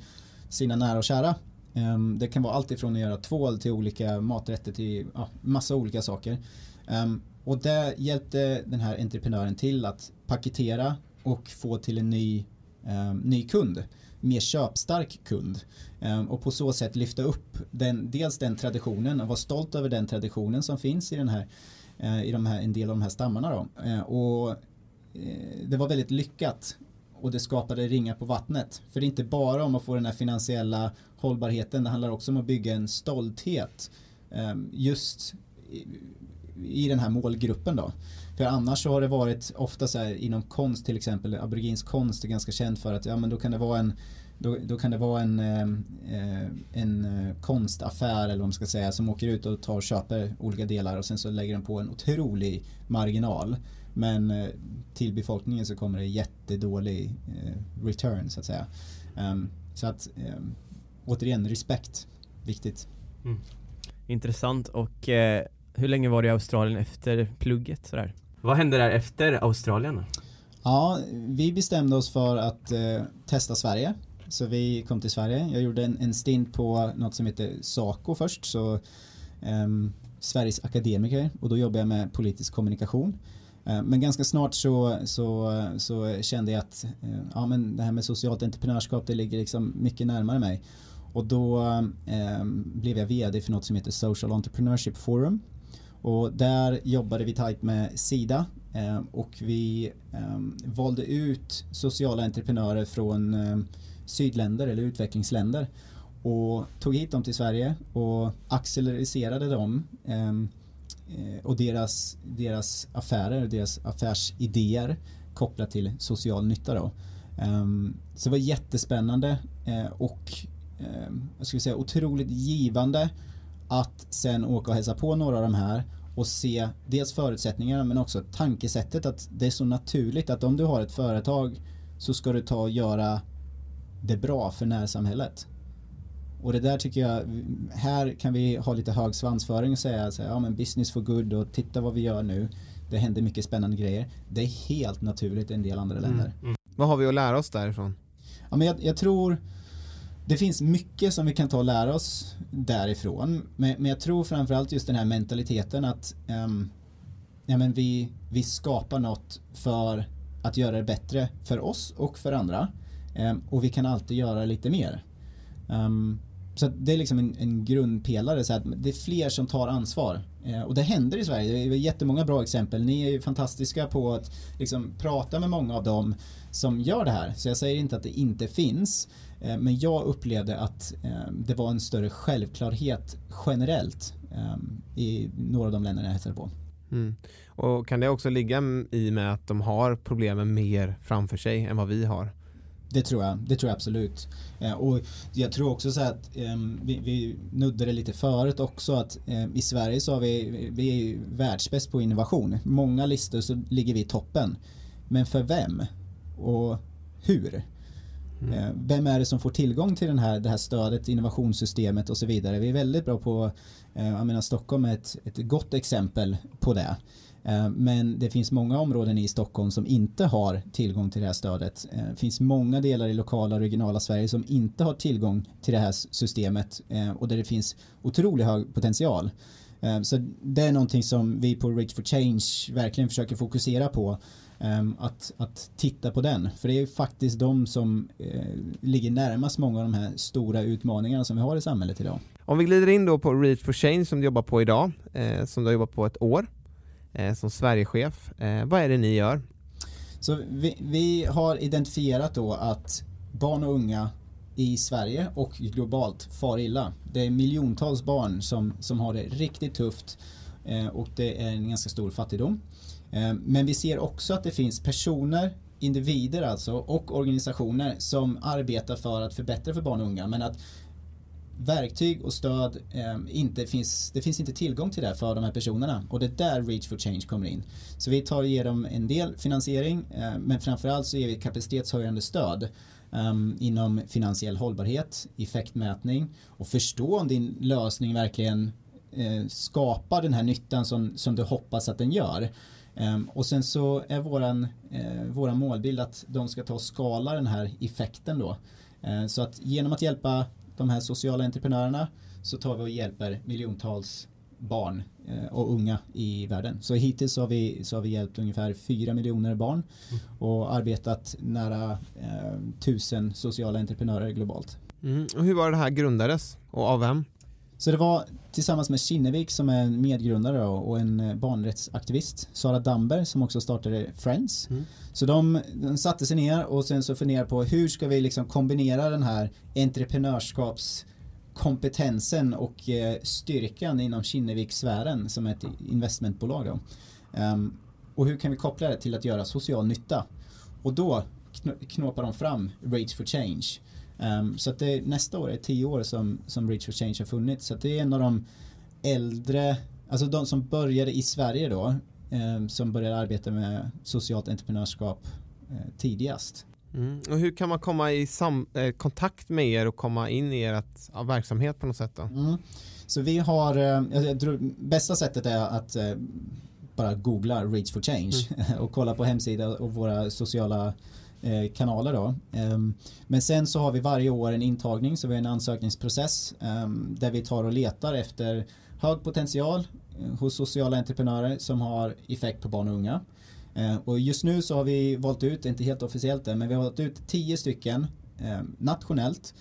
sina nära och kära. Ehm, det kan vara allt ifrån att göra tvål till olika maträtter till ja, massa olika saker. Ehm, och det hjälpte den här entreprenören till att paketera och få till en ny, ny kund mer köpstark kund och på så sätt lyfta upp den, dels den traditionen och vara stolt över den traditionen som finns i den här Eh, i de här, en del av de här stammarna. Då. Eh, och eh, det var väldigt lyckat och det skapade ringar på vattnet. För det är inte bara om att få den här finansiella hållbarheten, det handlar också om att bygga en stolthet just i den här målgruppen då. För annars så har det varit ofta så här inom konst till exempel, aboriginsk konst är ganska känd för att ja men då kan det vara en då, då kan det vara en, eh, en eh, konstaffär eller vad man ska säga som åker ut och tar och köper olika delar och sen så lägger den på en otrolig marginal. Men eh, till befolkningen så kommer det jättedålig eh, return så att säga. Um, så att um, återigen, respekt. Viktigt. Mm. Intressant och eh, hur länge var du i Australien efter plugget? Sådär? Vad hände där efter Australien? Ja, vi bestämde oss för att eh, testa Sverige så vi kom till Sverige. Jag gjorde en, en stint på något som heter SACO först, så um, Sveriges akademiker och då jobbade jag med politisk kommunikation. Eh, men ganska snart så, så, så kände jag att eh, ja, men det här med socialt entreprenörskap det ligger liksom mycket närmare mig. Och då eh, blev jag vd för något som heter Social Entrepreneurship Forum. Och där jobbade vi tajt med Sida eh, och vi ehm, valde ut sociala entreprenörer från ehm, sydländer eller utvecklingsländer och tog hit dem till Sverige och acceleriserade dem ehm, eh, och deras, deras affärer, deras affärsidéer kopplat till social nytta då. Ehm, så det var jättespännande eh, och ehm, jag skulle säga otroligt givande att sen åka och hälsa på några av de här och se dels förutsättningarna men också tankesättet att det är så naturligt att om du har ett företag så ska du ta och göra det bra för närsamhället. Och det där tycker jag, här kan vi ha lite hög svansföring och säga så här, ja men business for good och titta vad vi gör nu. Det händer mycket spännande grejer. Det är helt naturligt i en del andra länder. Mm. Mm. Vad har vi att lära oss därifrån? Ja, men jag, jag, tror det finns mycket som vi kan ta och lära oss därifrån. Men, men jag tror framförallt just den här mentaliteten att um, ja, men vi, vi skapar något för att göra det bättre för oss och för andra. Ehm, och vi kan alltid göra lite mer. Ehm, så det är liksom en, en grundpelare, så att det är fler som tar ansvar. Ehm, och det händer i Sverige, det är jättemånga bra exempel. Ni är ju fantastiska på att liksom prata med många av dem som gör det här. Så jag säger inte att det inte finns. Men jag upplevde att det var en större självklarhet generellt i några av de länderna jag hälsade på. Mm. Och kan det också ligga i med att de har problemen mer framför sig än vad vi har? Det tror jag, det tror jag absolut. Eh, och jag tror också så att eh, vi, vi nuddade lite förut också att eh, i Sverige så har vi, vi är världsbäst på innovation. Många listor så ligger vi i toppen. Men för vem? Och hur? Mm. Eh, vem är det som får tillgång till den här, det här stödet, innovationssystemet och så vidare? Vi är väldigt bra på, eh, jag menar Stockholm är ett, ett gott exempel på det. Eh, men det finns många områden i Stockholm som inte har tillgång till det här stödet. Det finns många delar i lokala och regionala Sverige som inte har tillgång till det här systemet eh, och där det finns otroligt hög potential. Så det är någonting som vi på Reach for Change verkligen försöker fokusera på. Ehm, att, att titta på den. För det är faktiskt de som ligger närmast många av de här stora utmaningarna som vi har i samhället idag. Om vi glider in då på Reach for Change som du jobbar på idag, som du har jobbat på ett år Eh, som Sverigechef. Eh, vad är det ni gör? Så vi, vi, har identifierat då att barn och unga i Sverige och globalt far illa. Det är miljontals barn som, som har det riktigt tufft eh, och det är en ganska stor fattigdom. Eh, men vi ser också att det finns personer individer alltså och organisationer som arbetar för att förbättra för barn och unga men att verktyg och stöd eh, inte finns, det finns inte tillgång till det för de här personerna och det är där Reach for Change kommer in. Så vi tar och ger dem en del finansiering eh, men framförallt så ger vi kapacitetshöjande stöd eh, inom finansiell hållbarhet, effektmätning och förstå om din lösning verkligen eh, skapar den här nyttan som, som du hoppas att den gör. Ehm, och sen så är våran, eh, våran målbild att de ska ta och skala den här effekten då. Ehm, så att genom att hjälpa de här sociala entreprenörerna så tar vi och hjälper miljontals barn eh, och unga i världen. Så hittills har vi, så har vi hjälpt ungefär 4 miljoner barn och arbetat nära eh, tusen sociala entreprenörer globalt. Mm. Och hur var det här grundades och av vem? Så det var tillsammans med Kinnevik som är en medgrundare och en eh, barnrättsaktivist, Sara Damber som också startade Friends. Mm. Så de, de, satte sig ner och sen så funderade på hur ska vi liksom kombinera den här entreprenörskapskompetensen och eh, styrkan inom Kinnevik-sfären som är ett investmentbolag. Då. Um, och hur kan vi koppla det till att göra social nytta? Och då knåpar de fram Rage for Change Um, så att det, nästa år är tio år som, som Reach for Change har funnits. Så att det är en av de äldre, alltså de som började i Sverige då, um, som började arbeta med socialt entreprenörskap uh, tidigast. Mm. Och hur kan man komma i sam, eh, kontakt med er och komma in i ert ja, verksamhet på något sätt då? Mm. Så vi har, eh, jag tror, bästa sättet är att eh, bara googla Reach for Change mm. (laughs) och kolla på hemsida och våra sociala Eh, kanaler då. Ehm, men sen så har vi varje år en intagning så vi har en ansökningsprocess ehm, där vi tar och letar efter hög potential eh, hos sociala entreprenörer som har effekt på barn och unga. Ehm, och just nu så har vi valt ut, inte helt officiellt än, men vi har valt ut tio stycken nationellt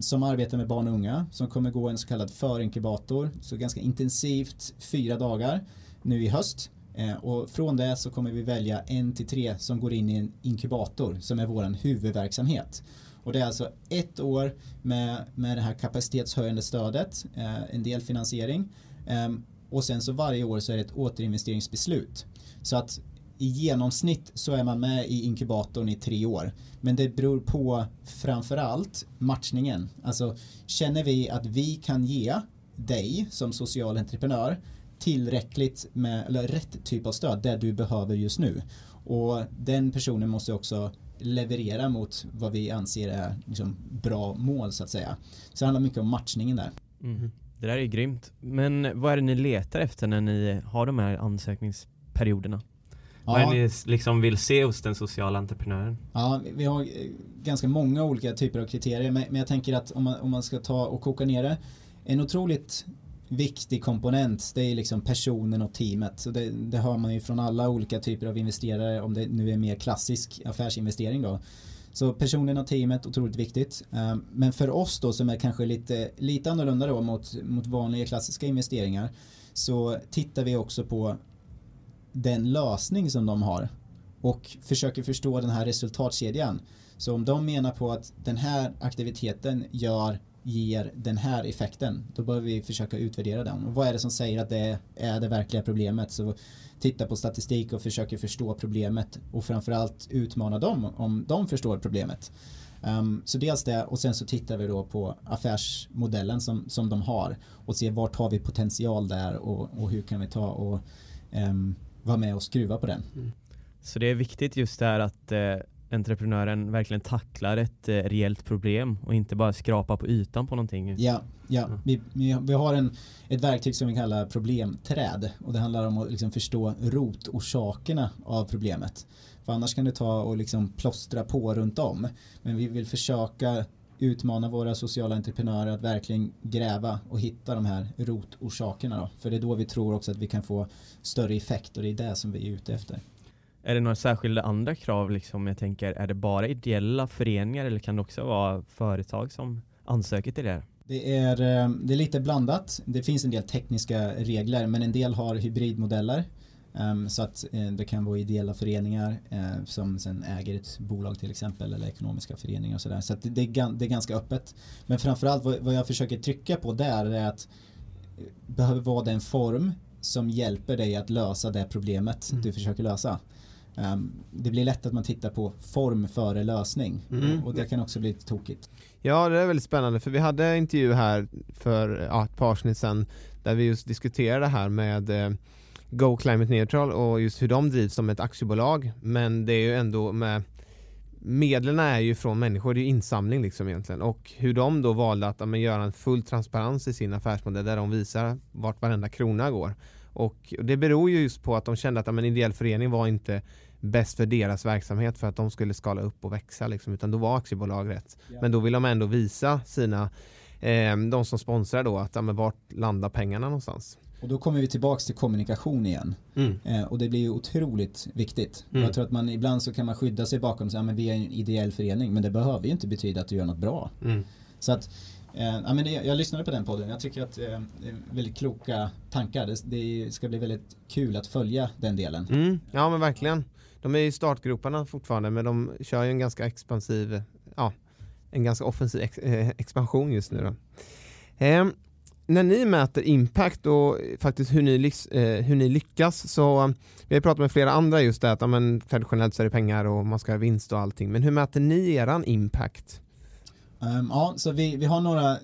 som arbetar med barn och unga som kommer gå en så kallad förinkubator, så ganska intensivt fyra dagar nu i höst Eh, och från det så kommer vi välja en till tre som går in i en inkubator som är vår huvudverksamhet. Och det är alltså ett år med, med det här kapacitetshöjande stödet, eh, en del finansiering. Ehm, och sen så varje år så är det ett återinvesteringsbeslut. Så att i genomsnitt så är man med i inkubatorn i tre år. Men det beror på framförallt matchningen. Alltså känner vi att vi kan ge dig som social entreprenör tillräckligt med, eller rätt typ av stöd, det du behöver just nu. Och den personen måste också leverera mot vad vi anser är liksom bra mål så att säga. Så det handlar mycket om matchningen där. Mm. Det där är grymt. Men vad är det ni letar efter när ni har de här ansökningsperioderna? Ja. Vad är det ni liksom vill se hos den sociala entreprenören? Ja, vi har ganska många olika typer av kriterier men jag tänker att om man, om man ska ta och koka ner det en otroligt viktig komponent det är liksom personen och teamet. Så det, det hör man ju från alla olika typer av investerare om det nu är mer klassisk affärsinvestering då. Så personen och teamet otroligt viktigt. Eh, men för oss då som är kanske lite, lite annorlunda då mot, mot vanliga klassiska investeringar så tittar vi också på den lösning som de har och försöker förstå den här resultatkedjan. Så om de menar på att den här aktiviteten gör ger den här effekten, då bör vi försöka utvärdera den. Och vad är det som säger att det är det verkliga problemet? Så titta på statistik och försöka förstå problemet och framförallt utmana dem om de förstår problemet. Um, så dels det och sen så tittar vi då på affärsmodellen som, som de har och ser vart har vi potential där och, och hur kan vi ta och um, vara med och skruva på den. Mm. Så det är viktigt just det här att eh, entreprenören verkligen tacklar ett eh, reellt problem och inte bara skrapar på ytan på någonting. Ja, ja. Vi, vi, har en, ett verktyg som vi kallar problemträd och det handlar om att liksom förstå rotorsakerna av problemet. För annars kan det ta och liksom plåstra på runt om. Men vi vill försöka utmana våra sociala entreprenörer att verkligen gräva och hitta de här rotorsakerna. Då. För det är då vi tror också att vi kan få större effekt och det är det som vi är ute efter. Är det några särskilda andra krav liksom? Jag tänker, är det bara ideella föreningar eller kan det också vara företag som ansöker till det? Det är, eh, det är lite blandat. Det finns en del tekniska regler men en del har hybridmodeller. Um, så att uh, det kan vara ideella föreningar uh, som sen äger ett bolag till exempel eller ekonomiska föreningar och sådär. Så, så det, är, det är ganska öppet. Men framförallt vad, vad jag försöker trycka på där är att behöver vara den form som hjälper dig att lösa det problemet mm. du försöker lösa. Um, det blir lätt att man tittar på form före lösning mm. och det kan också bli lite tokigt. Ja, det är väldigt spännande för vi hade en intervju här för ja, ett par avsnitt sedan där vi just diskuterade det här med eh, Go Climate Neutral och just hur de drivs som ett aktiebolag. Men det är ju ändå med medlen är ju från människor, det är insamling liksom egentligen och hur de då valde att ja, göra en full transparens i sin affärsmodell där de visar vart varenda krona går. Och det beror ju just på att de kände att en ideell förening var inte bäst för deras verksamhet för att de skulle skala upp och växa liksom, utan då var aktiebolag rätt. Ja. Men då vill de ändå visa sina, eh, de som sponsrar då, att ja, men vart landar pengarna någonstans. Och då kommer vi tillbaks till kommunikation igen. Mm. Eh, och det blir ju otroligt viktigt. Mm. Jag tror att man ibland så kan man skydda sig bakom att vi är en ideell förening, men det behöver ju inte betyda att du gör något bra. Mm. Så att Eh, ja, men det, jag lyssnade på den podden. Jag tycker att eh, det är väldigt kloka tankar. Det, det, ska bli väldigt kul att följa den delen. Mm, ja men verkligen. De är i startgroparna fortfarande men de kör ju en ganska expansiv, ja, en ganska offensiv ex, eh, expansion just nu då. Eh, när ni mäter impact och faktiskt hur ni, eh, hur ni lyckas så vi har pratat med flera andra just det att ja, men, traditionellt så är det pengar och man ska ha vinst och allting men hur mäter ni eran impact? Um, ja, så vi, vi har några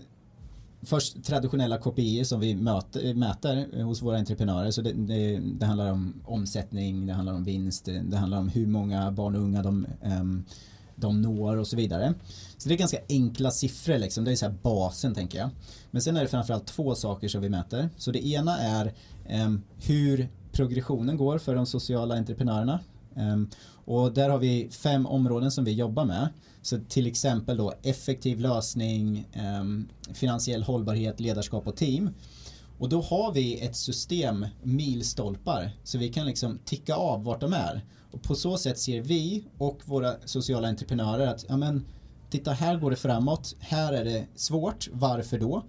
först traditionella KPI som vi möter, mäter hos våra entreprenörer. Så det, det, det, handlar om omsättning, det handlar om vinst, det handlar om hur många barn och unga de, um, de når och så vidare. Så det är ganska enkla siffror liksom. Det är så här basen tänker jag. Men sen är det framförallt två saker som vi mäter. Så det ena är um, hur progressionen går för de sociala entreprenörerna. Um, och där har vi fem områden som vi jobbar med. Så till exempel då effektiv lösning, eh, finansiell hållbarhet, ledarskap och team. Och då har vi ett system, milstolpar, så vi kan liksom ticka av vart de är. Och på så sätt ser vi och våra sociala entreprenörer att ja, men, titta här går det framåt, här är det svårt, varför då?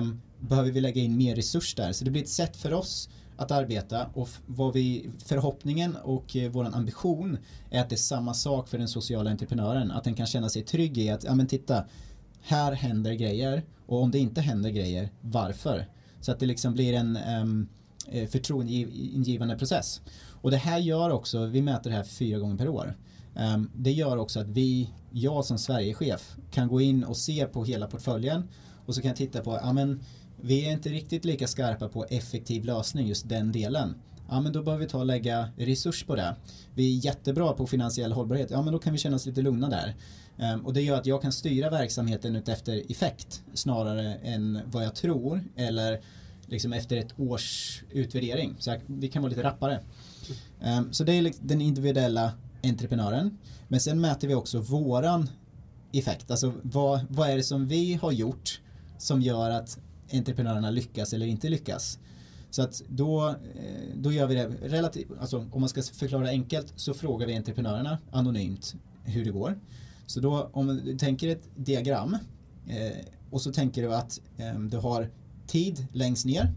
Um, behöver vi lägga in mer resurs där? Så det blir ett sätt för oss att arbeta och vad vi, förhoppningen och eh, våran ambition är att det är samma sak för den sociala entreprenören. Att den kan känna sig trygg i att, ja men titta, här händer grejer och om det inte händer grejer, varför? Så att det liksom blir en um, förtroendeingivande process. Och det här gör också, vi mäter det här fyra gånger per år. um, det gör också att vi, jag som Sverigechef, kan gå in och se på hela portföljen och så kan jag titta på, ja men vi är inte riktigt lika skarpa på effektiv lösning just den delen. Ja men då behöver vi ta och lägga resurs på det. Vi är jättebra på finansiell hållbarhet, ja men då kan vi känna oss lite lugna där. Ehm, och det gör att jag kan styra verksamheten utefter effekt snarare än vad jag tror eller liksom efter ett års utvärdering. Så vi kan vara lite rappare. Ehm, så det är den individuella entreprenören. Men sen mäter vi också våran effekt. Alltså vad, vad är det som vi har gjort som gör att entreprenörerna lyckas eller inte lyckas. Så att då, eh, då gör vi det relativt, alltså om man ska förklara enkelt så frågar vi entreprenörerna anonymt hur det går. Så då om du tänker ett diagram eh, och så tänker du att eh, du har tid längst ner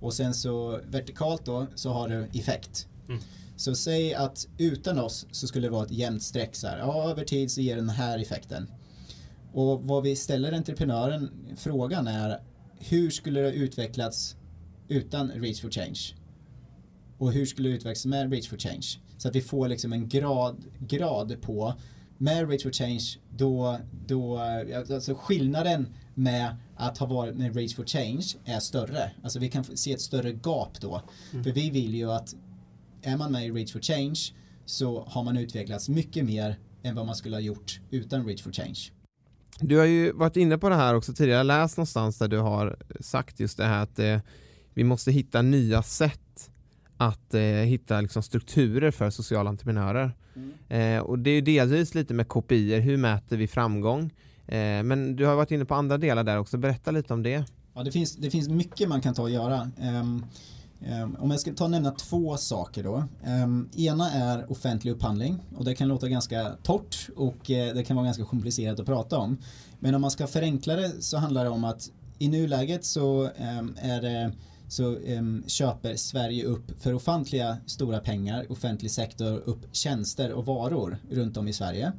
och sen så vertikalt då så har du effekt. Mm. Så säg att utan oss så skulle det vara ett jämnt streck så här. Ja, över tid så ger den här effekten. Och vad vi ställer entreprenören frågan är hur skulle det ha utvecklats utan Reach for Change? Och hur skulle det utvecklas med Reach for Change? Så att vi får liksom en grad, grad på med Reach for Change då, då alltså skillnaden med att ha varit med Reach for Change är större. Alltså vi kan se ett större gap då. För vi vill ju att är man med i Reach for Change så har man utvecklats mycket mer än vad man skulle ha gjort utan Reach for Change. Du har ju varit inne på det här också tidigare, jag läst någonstans där du har sagt just det här att eh, vi måste hitta nya sätt att eh, hitta liksom, strukturer för sociala entreprenörer. Eh, och det är ju delvis lite med KPI, hur mäter vi framgång? Eh, men du har varit inne på andra delar där också, berätta lite om det. Ja, det finns, det finns mycket man kan ta och göra. Um, Ehm, om jag ska ta och nämna två saker då. Ehm, ena är offentlig upphandling och det kan låta ganska torrt och eh, det kan vara ganska komplicerat att prata om. Men om man ska förenkla det så handlar det om att i nuläget så ehm, är det så köper Sverige upp för ofantliga stora pengar, offentlig sektor, upp tjänster och varor runt om i Sverige.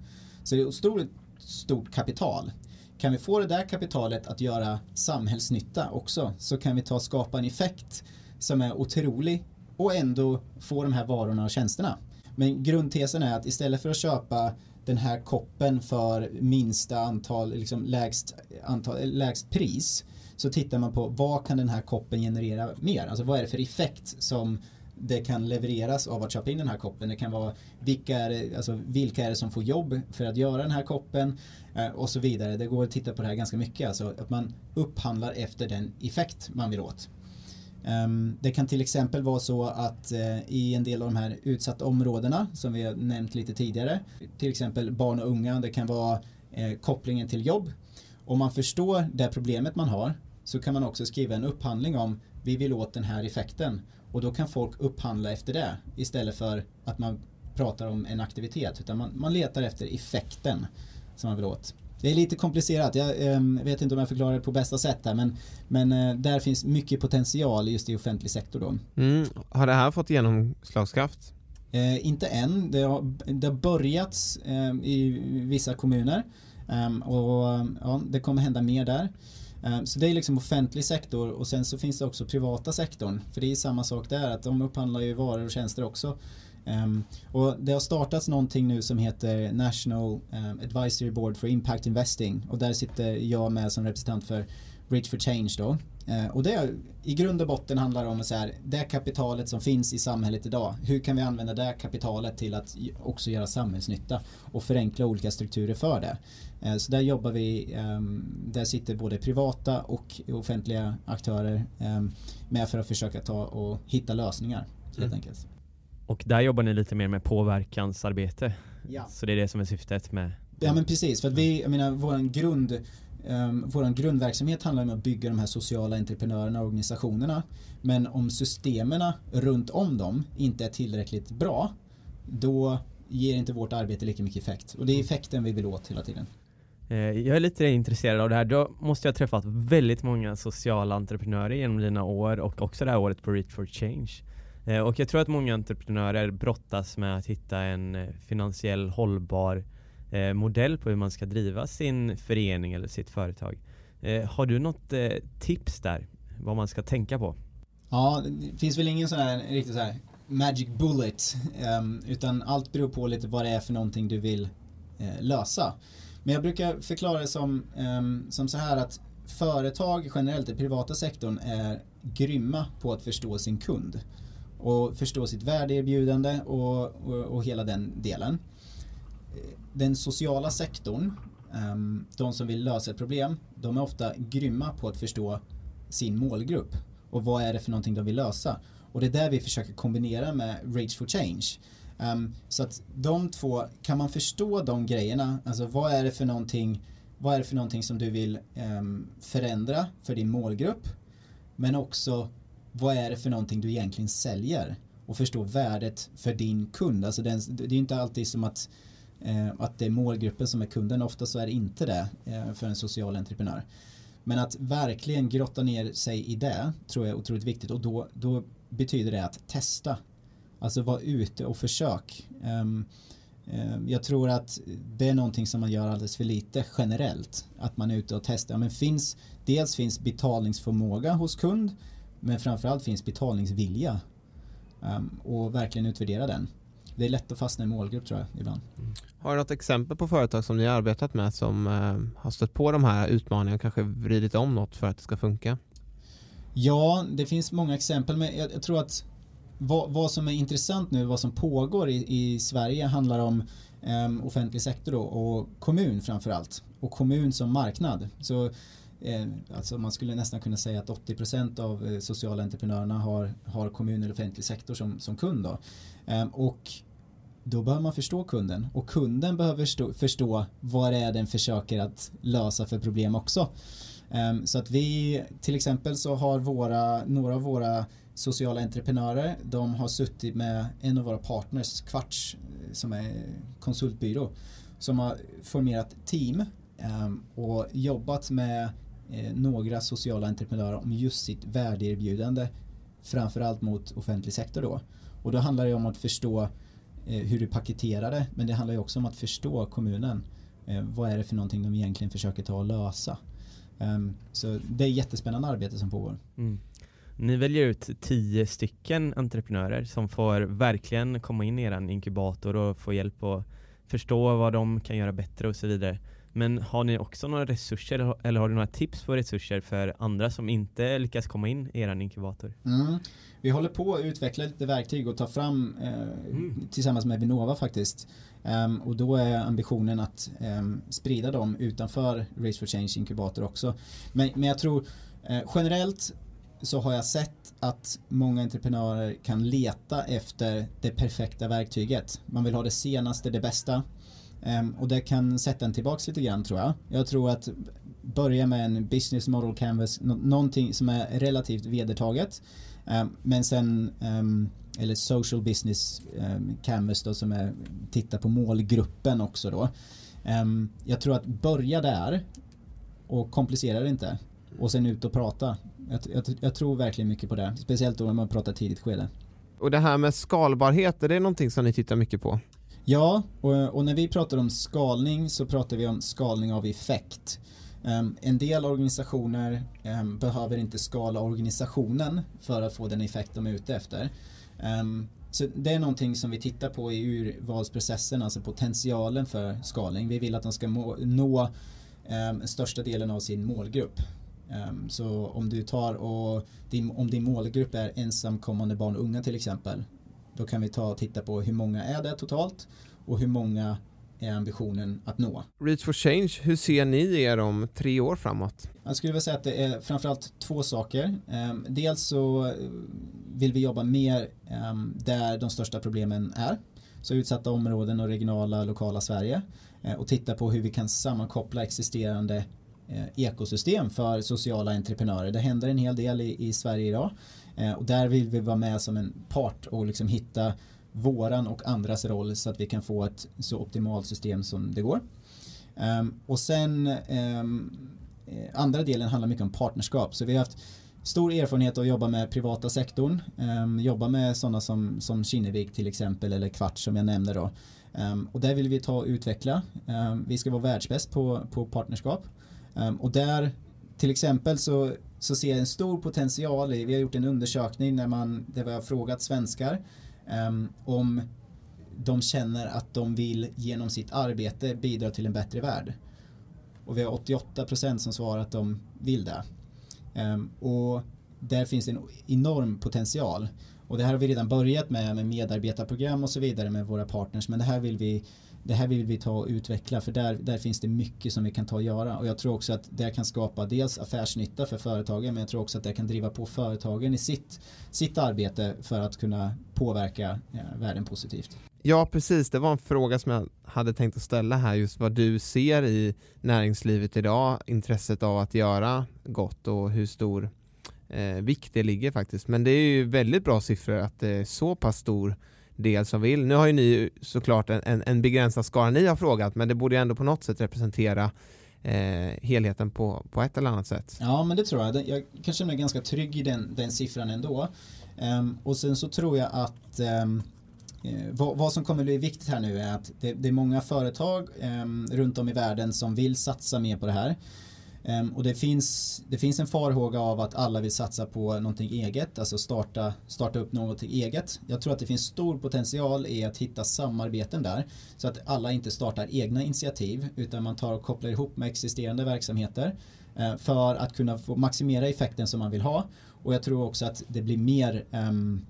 Så det är otroligt stort kapital. Kan vi få det där kapitalet att göra samhällsnytta också så kan vi ta och skapa en effekt som är otrolig och ändå få de här varorna och tjänsterna. Men grundtesen är att istället för att köpa den här koppen för minsta antal, liksom lägst, antal, eh, lägst pris så tittar man på vad kan den här koppen generera mer? Alltså vad är det för effekt som det kan levereras av att köpa in den här koppen. Det kan vara vilka är det, alltså, vilka är det som får jobb för att göra den här koppen eh, och så vidare. Det går att titta på det här ganska mycket. Alltså att man upphandlar efter den effekt man vill åt. Ehm, det kan till exempel vara så att eh, i en del av de här utsatta områdena som vi har nämnt lite tidigare, till exempel barn och unga, det kan vara eh, kopplingen till jobb. Om man förstår det problemet man har så kan man också skriva en upphandling om vi vill åt den här effekten och då kan folk upphandla efter det istället för att man pratar om en aktivitet utan man, man letar efter effekten som man vill åt. Det är lite komplicerat, jag eh, vet inte om jag förklarar det på bästa sätt där men, men eh, där finns mycket potential just i offentlig sektor då. Mm. Har det här fått genomslagskraft? Eh, inte än, det har, det har börjat ehm, i vissa kommuner ehm, och ja, det kommer hända mer där. Ehm, Så det är liksom offentlig sektor och sen så finns det också privata sektorn. För det är samma sak där, att de upphandlar ju varor och tjänster också. Um, och det har startats någonting nu som heter National um, Advisory Board for Impact Investing och där sitter jag med som representant för Bridge for Change då. Uh, och det i grund och botten handlar om så här, det kapitalet som finns i samhället idag, hur kan vi använda det kapitalet till att också göra samhällsnytta och förenkla olika strukturer för det. Uh, så där jobbar vi, um, där sitter både privata och offentliga aktörer med för att försöka ta och hitta lösningar helt Mm. enkelt. Och där jobbar ni lite mer med påverkansarbete. Ja. Så det är det som är syftet med Ja men precis, för att vi, jag menar våran grund um, våran grundverksamhet handlar om att bygga de här sociala entreprenörerna och organisationerna. Men om systemen runt om dem inte är tillräckligt bra, då ger inte vårt arbete lika mycket effekt. Och det är effekten vi vill åt hela tiden. Eh, jag är lite intresserad av det här. Då måste jag ha träffat väldigt många sociala entreprenörer genom dina år och också det här året på Reach for Change. Eh, och jag tror att många entreprenörer brottas med att hitta en eh, finansiell hållbar eh, modell på hur man ska driva sin förening eller sitt företag. Har du något tips där? Vad man ska tänka på? Ja, det finns väl ingen sån här riktigt så här magic bullet. Ehm, utan allt beror på lite vad det är för någonting du vill lösa. Men jag brukar förklara det som, ehm, som så här att företag generellt i privata sektorn är grymma på att förstå sin kund. Och förstå sitt värdeerbjudande och, och, och hela den delen. Den sociala sektorn, ehm, de som vill lösa ett problem, de är ofta grymma på att förstå sin målgrupp och vad är det för någonting de vill lösa. Och det är där vi försöker kombinera med Rage for Change. Um, så att de två, kan man förstå de grejerna, alltså vad är det för någonting, vad är det för någonting som du vill um, förändra för din målgrupp? Men också, vad är det för någonting du egentligen säljer? Och förstå värdet för din kund. Alltså det är inte alltid som att, eh, att det är målgruppen som är kunden, ofta så är det inte det eh, för en social entreprenör. Men att verkligen grotta ner sig i det tror jag är otroligt viktigt och då, då betyder det att testa. Alltså vara ute och försök. Um, jag tror att det är någonting som man gör alldeles för lite generellt. Att man är ute och testar. Men finns, dels finns betalningsförmåga hos kund men framförallt finns betalningsvilja. Um, och verkligen utvärdera den. Det är lätt att fastna i målgrupp tror jag ibland. Har du något exempel på företag som ni har arbetat med som eh, har stött på de här utmaningarna och kanske vridit om något för att det ska funka? Ja, det finns många exempel men jag, jag tror att vad, vad, som är intressant nu, vad som pågår i, i Sverige handlar om eh, offentlig sektor då, och kommun framförallt. Och kommun som marknad. Så Eh, alltså man skulle nästan kunna säga att 80% av eh, sociala entreprenörerna har, har kommun eller offentlig sektor som, som kund. Då. Ehm, och då behöver man förstå kunden och kunden behöver förstå, förstå vad det är den försöker att lösa för problem också. Ehm, så att vi, till exempel så har våra, några av våra sociala entreprenörer, de har suttit med en av våra partners, Kvarts, eh, som är konsultbyrå, som har formerat team ehm, och jobbat med Eh, några sociala entreprenörer om just sitt värdeerbjudande framförallt mot offentlig sektor då. Och då handlar det om att förstå Eh, hur du paketerar det men det handlar ju också om att förstå kommunen. Eh, vad är det för någonting de egentligen försöker ta och lösa? Um, så det är jättespännande arbete som pågår. Mm. Ni väljer ut tio stycken entreprenörer som får verkligen komma in i er inkubator och få hjälp att förstå vad de kan göra bättre och så vidare. Men har ni också några resurser eller har du några tips på resurser för andra som inte lyckas komma in i er inkubator? Mm. Vi håller på att utveckla lite verktyg och ta fram eh, mm. tillsammans med Vinnova faktiskt. Um, och då är ambitionen att um, sprida dem utanför Race for Change inkubator också. Men, men jag tror eh, generellt så har jag sett att många entreprenörer kan leta efter det perfekta verktyget. Man vill ha det senaste, det bästa. Ehm, och det kan sätta en tillbaks lite grann tror jag. Jag tror att börja med en business model canvas, någonting som är relativt vedertaget. Ehm, men sen, ehm, eller social business canvas då som är, titta på målgruppen också då. jag tror att börja där och komplicera det inte. Och sen ut och prata. Jag, jag, jag tror verkligen mycket på det. Speciellt då när man pratar tidigt skede. Och det här med skalbarhet, är det någonting som ni tittar mycket på? Ja, och, och, när vi pratar om skalning så pratar vi om skalning av effekt. Um, en del organisationer um, behöver inte skala organisationen för att få den effekt de är ute efter. Um, så det är någonting som vi tittar på i urvalsprocessen, alltså potentialen för skalning. Vi vill att de ska må, nå um, största delen av sin målgrupp. Um, så om du tar och din, om din målgrupp är ensamkommande barn och unga till exempel då kan vi ta och titta på hur många är det totalt och hur många är ambitionen att nå. Reach for Change, hur ser ni er om tre år framåt? Jag skulle vilja säga att det är framförallt två saker. Ehm, dels så vill vi jobba mer ehm, där de största problemen är. Så utsatta områden och regionala, lokala Sverige. Eh, och titta på hur vi kan sammankoppla existerande eh, ekosystem för sociala entreprenörer. Det händer en hel del i, i Sverige idag. Eh, och där vill vi vara med som en part och liksom hitta våran och andras roll så att vi kan få ett så optimalt system som det går. Ehm, och sen ehm, eh, andra delen handlar mycket om partnerskap. Så vi har haft stor erfarenhet att jobba med privata sektorn. Ehm, jobba med sådana som, som Kinnevik till exempel eller Kvart som jag nämnde då. Och där vill vi ta och utveckla. Vi ska vara världsbäst på, på partnerskap. och där till exempel så, så ser jag en stor potential i, vi har gjort en undersökning när man, där vi har frågat svenskar ehm, om de känner att de vill genom sitt arbete bidra till en bättre värld. Och vi har 88% som svarar att de vill det. Um, och där finns en enorm potential. Och det här har vi redan börjat med, med medarbetarprogram och så vidare med våra partners. Men det här vill vi, det här vill vi ta och utveckla för där, där finns det mycket som vi kan ta och göra. Och jag tror också att det kan skapa dels affärsnytta för företagen men jag tror också att det kan driva på företagen i sitt, sitt arbete för att kunna påverka ja, världen positivt. Ja, precis. Det var en fråga som jag hade tänkt att ställa här, just vad du ser i näringslivet idag, intresset av att göra gott och hur stor eh, vikt det ligger faktiskt. Men det är ju väldigt bra siffror att det är så pass stor del som vill. Nu har ju ni såklart en, en, en begränsad skara ni har frågat, men det borde ju ändå på något sätt representera eh, helheten på, på ett eller annat sätt. Ja, men det tror jag. Jag kan känna mig ganska trygg i den, den siffran ändå. Um, och sen så tror jag att um, vad, vad, som kommer bli viktigt här nu är att det, det är många företag um, runt om i världen som vill satsa mer på det här. Ehm, och det finns, det finns en farhåga av att alla vill satsa på någonting eget, alltså starta, starta upp någonting eget. Jag tror att det finns stor potential i att hitta samarbeten där. Så att alla inte startar egna initiativ utan man tar och kopplar ihop med existerande verksamheter eh, för att kunna få maximera effekten som man vill ha. Och jag tror också att det blir mer um,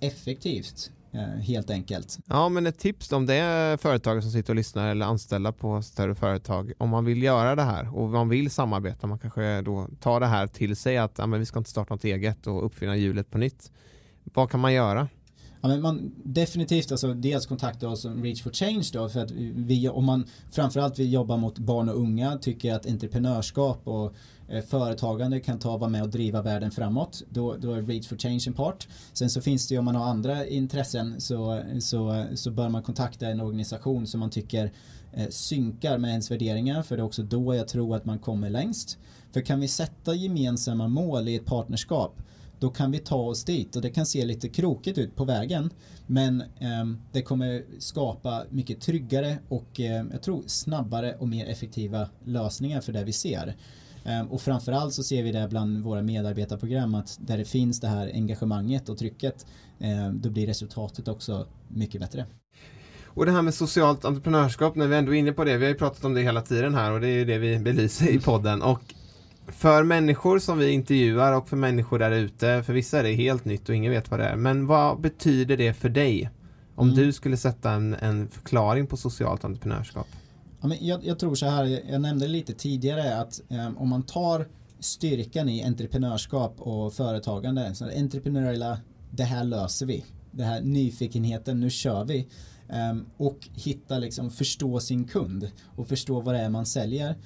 effektivt Eh, helt enkelt. Ja, men ett tips om det är företag som sitter och lyssnar eller anställda på större företag. Om man vill göra det här och man vill samarbeta, man kanske då tar det här till sig att ja, men vi ska inte starta något eget och uppfinna hjulet på nytt. Vad kan man göra? Ja, men man, definitivt alltså dels kontakta oss som Reach for Change då för att vi, om man framförallt vill jobba mot barn och unga tycker att entreprenörskap och eh, företagande kan ta vara med och driva världen framåt då, då är Reach for Change en part. Sen så finns det ju om man har andra intressen så, så, så bör man kontakta en organisation som man tycker eh, synkar med ens värderingar för det är också då jag tror att man kommer längst. För kan vi sätta gemensamma mål i ett partnerskap då kan vi ta oss dit och det kan se lite krokigt ut på vägen men eh, det kommer skapa mycket tryggare och eh, jag tror snabbare och mer effektiva lösningar för det vi ser. Eh, och framförallt så ser vi det bland våra medarbetarprogram att där det finns det här engagemanget och trycket ehm, då blir resultatet också mycket bättre. Och det här med socialt entreprenörskap, när vi ändå är inne på det, vi har ju pratat om det hela tiden här och det är ju det vi belyser i podden. Och för människor som vi intervjuar och för människor där ute, för vissa är det helt nytt och ingen vet vad det är. Men vad betyder det för dig? Om mm. du skulle sätta en, en förklaring på socialt entreprenörskap? Ja, men jag, jag tror så här, jag nämnde lite tidigare att um, om man tar styrkan i entreprenörskap och företagande, så entreprenöriella, det här löser vi. Det här nyfikenheten, nu kör vi. Um, och hitta liksom, förstå sin kund och förstå vad det är man säljer.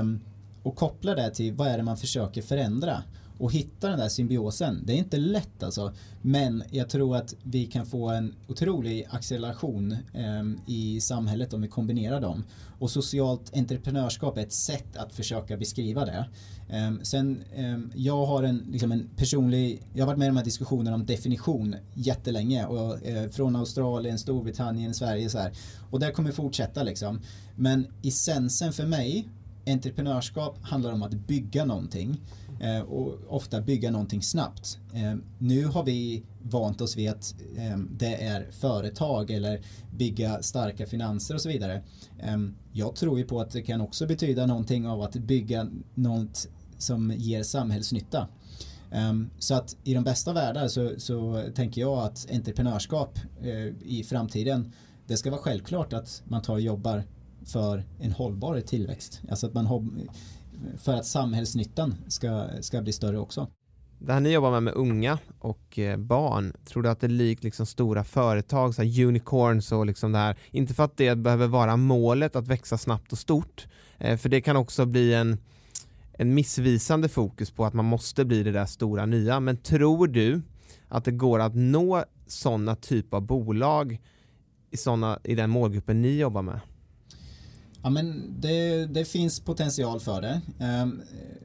Um, och koppla det till vad är det man försöker förändra och hitta den där symbiosen. Det är inte lätt alltså. Men jag tror att vi kan få en otrolig acceleration eh, i samhället om vi kombinerar dem. Och socialt entreprenörskap är ett sätt att försöka beskriva det. Eh, sen, eh, jag har en, liksom en personlig, jag har varit med i de här diskussionerna om definition jättelänge. Och, eh, från Australien, Storbritannien, Sverige så här. Och där kommer fortsätta liksom. Men essensen för mig entreprenörskap handlar om att bygga någonting eh, och ofta bygga någonting snabbt. Eh, nu har vi vant oss vid att eh, det är företag eller bygga starka finanser och så vidare. Eh, jag tror ju på att det kan också betyda någonting av att bygga något som ger samhällsnytta. Um, så att i de bästa världar så, så tänker jag att entreprenörskap uh, i framtiden det ska vara självklart att man tar och jobbar för en hållbar tillväxt. Alltså att man för att samhällsnyttan ska, ska bli större också. Det här ni jobbar med med unga och eh, barn, tror du att det är likt liksom stora företag, så här unicorns och liksom det här, inte för att det behöver vara målet att växa snabbt och stort, eh, för det kan också bli en, en missvisande fokus på att man måste bli det där stora nya, men tror du att det går att nå sådana typ av bolag i, såna, i den målgruppen ni jobbar med? Ja, men det, det finns potential för det. Ehm,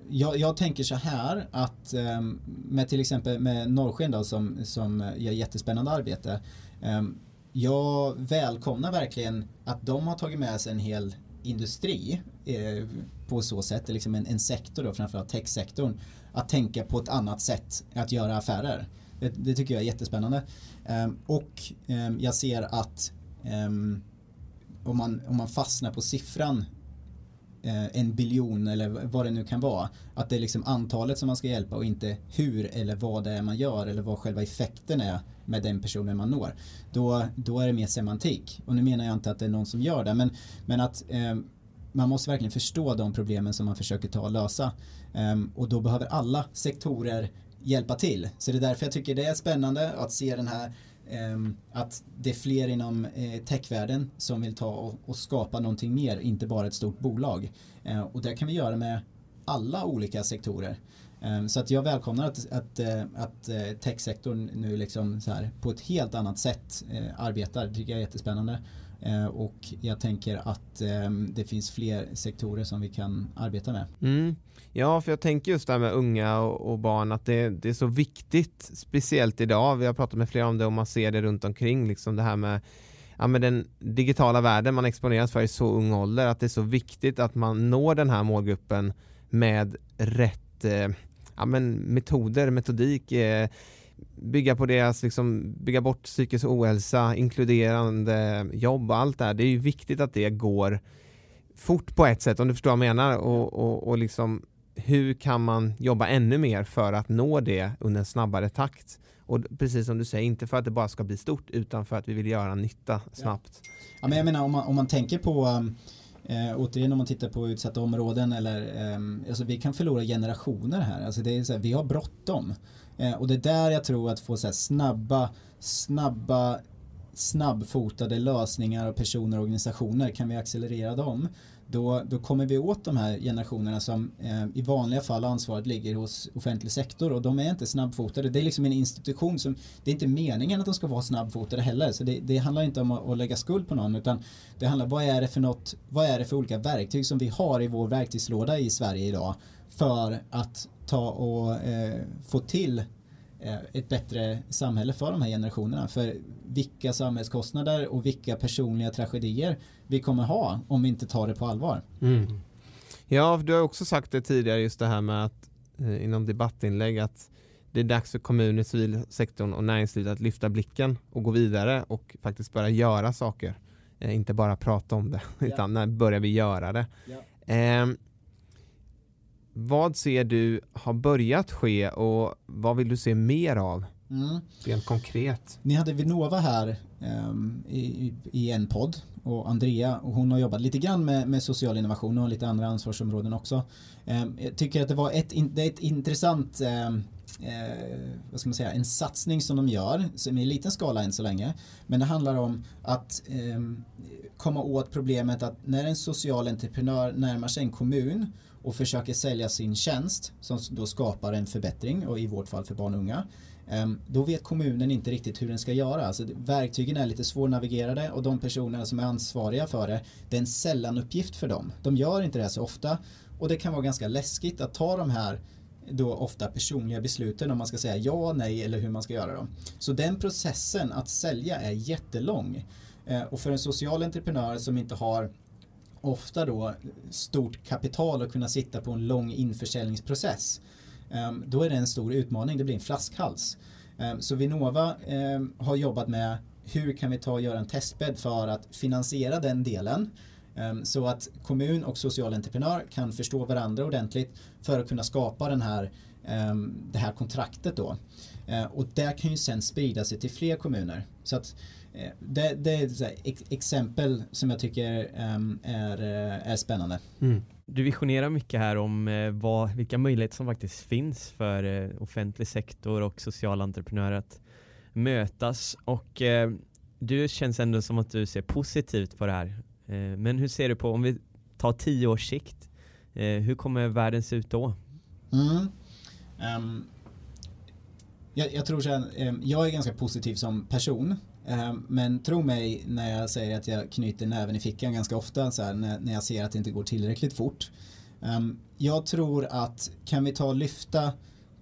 jag, jag, tänker så här att ehm, med till exempel med Norrsken då, som, som gör jättespännande arbete. Ehm, jag välkomnar verkligen att de har tagit med sig en hel industri eh, på så sätt, liksom en, en sektor då, framförallt techsektorn, att tänka på ett annat sätt att göra affärer. Det, det tycker jag är jättespännande. Och jag ser att om, man, om man fastnar på siffran eh, en biljon eller vad det nu kan vara. Att det är liksom antalet som man ska hjälpa och inte hur eller vad det är man gör eller vad själva effekten är med den personen man når. Då, då är det mer semantik. Och nu menar jag inte att det är någon som gör det men, men att eh, man måste verkligen förstå de problemen som man försöker ta och lösa. Eh, och då behöver alla sektorer hjälpa till. Så det är därför jag tycker det är spännande att se den här Ehm, att det är fler inom eh, techvärlden som vill ta och, skapa någonting mer, inte bara ett stort bolag. Ehm, och det kan vi göra med alla olika sektorer. Ehm, så att jag välkomnar att, att, eh, att eh, techsektorn nu liksom så här på ett helt annat sätt arbetar. Det tycker jag är jättespännande. Eh, och jag tänker att ehm, det finns fler sektorer som vi kan arbeta med. Mm. Ja, för jag tänker just det här med unga och, och barn, att det, det, är så viktigt, speciellt idag. Vi har pratat med flera om det och man ser det runt omkring, liksom det här med ja, men den digitala världen man exponeras för i så ung ålder, att det är så viktigt att man når den här målgruppen med rätt eh, ja, men metoder, metodik. Eh, bygga på deras, liksom, bygga bort psykisk ohälsa, inkluderande jobb och allt det här. Det är ju viktigt att det går fort på ett sätt om du förstår vad jag menar och, och, och liksom hur kan man jobba ännu mer för att nå det under en snabbare takt? Och precis som du säger, inte för att det bara ska bli stort utan för att vi vill göra nytta snabbt. Ja, ja men jag menar om man, om man tänker på Eh, återigen om man tittar på utsatta områden eller eh, alltså vi kan förlora generationer här. Alltså det är så här, vi har bråttom. Eh, och det är där jag tror att få så snabba, snabba, snabbfotade lösningar och personer och organisationer, kan vi accelerera dem, då, då kommer vi åt de här generationerna som eh, i vanliga fall ansvaret ligger hos offentlig sektor och de är inte snabbfotade. Det är liksom en institution som, det är inte meningen att de ska vara snabbfotade heller. Så det, det handlar inte om att, att, lägga skuld på någon utan det handlar vad är det för något, vad är det för olika verktyg som vi har i vår verktygslåda i Sverige idag för att ta och eh, få till eh, ett bättre samhälle för de här generationerna. För vilka samhällskostnader och vilka personliga tragedier vi kommer ha om vi inte tar det på allvar. Mm. Ja, du har också sagt det tidigare just det här med att eh, inom debattinlägg att det är dags för kommuner, civilsektorn och näringslivet att lyfta blicken och gå vidare och faktiskt börja göra saker. Eh, inte bara prata om det, (laughs) utan när börjar vi göra det? Ja. Eh, vad ser du har börjat ske och vad vill du se mer av? Mm. Rent konkret. Ni hade Vinnova här um, i, i, en podd och Andrea och hon har jobbat lite grann med, med social innovation och lite andra ansvarsområden också. Um, jag tycker att det var ett, det är ett intressant um, eh, vad ska man säga, en satsning som de gör, som är i liten skala än så länge. Men det handlar om att eh, komma åt problemet att när en social entreprenör närmar sig en kommun och försöker sälja sin tjänst som då skapar en förbättring och i vårt fall för barn och unga ehm, då vet kommunen inte riktigt hur den ska göra. Alltså, verktygen är lite svårnavigerade och de personerna som är ansvariga för det, det är en sällan-uppgift för dem. De gör inte det så ofta och det kan vara ganska läskigt att ta de här då ofta personliga besluten om man ska säga ja, nej eller hur man ska göra dem. Så den processen att sälja är jättelång. Eh, och för en social entreprenör som inte har ofta då stort kapital att kunna sitta på en lång införsäljningsprocess. Ehm, då är det en stor utmaning, det blir en flaskhals. Ehm, så Vinnova ehm, har jobbat med hur kan vi ta och göra en testbädd för att finansiera den delen Ehm, så att kommun och social entreprenör kan förstå varandra ordentligt för att kunna skapa den här, ehm, det här kontraktet då. Ehm, och det kan ju sen sprida sig till fler kommuner. Så att eh, det, det är ett exempel som jag tycker är, eh, är spännande. Mm. Du visionerar mycket här om eh, vad, vilka möjligheter som faktiskt finns för offentlig sektor och sociala entreprenörer att mötas och du känns ändå som att du ser positivt på det här. Eh, men hur ser du på, om vi tar tio års sikt, eh, hur kommer världen se ut då? Mm. Um, jag, jag, tror att ehm, jag är ganska positiv som person ehm, men tro mig när jag säger att jag knyter näven i fickan ganska ofta så här, när, när jag ser att det inte går tillräckligt fort. Jag tror att kan vi ta och lyfta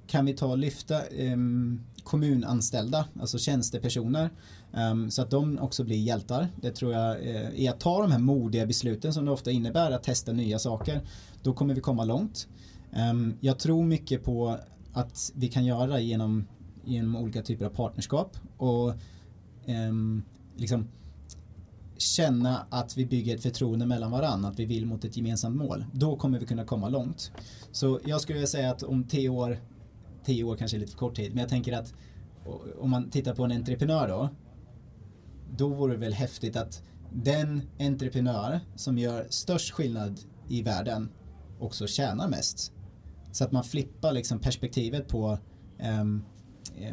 kan vi ta och lyfta um, kommunanställda, alltså tjänstepersoner, um, så att de också blir hjältar. Det tror jag eh, uh, är att ta de här modiga besluten som det ofta innebär att testa nya saker. Då kommer vi komma långt. Ehm, jag tror mycket på att vi kan göra det genom, genom olika typer av partnerskap och ehm, liksom känna att vi bygger ett förtroende mellan varandra, att vi vill mot ett gemensamt mål. Då kommer vi kunna komma långt. Så jag skulle vilja säga att om tio år, tio år kanske är lite för kort tid, men jag tänker att om man tittar på en entreprenör då, då vore det väl häftigt att den entreprenör som gör störst skillnad i världen också tjänar mest. Så att man flippar liksom perspektivet på um,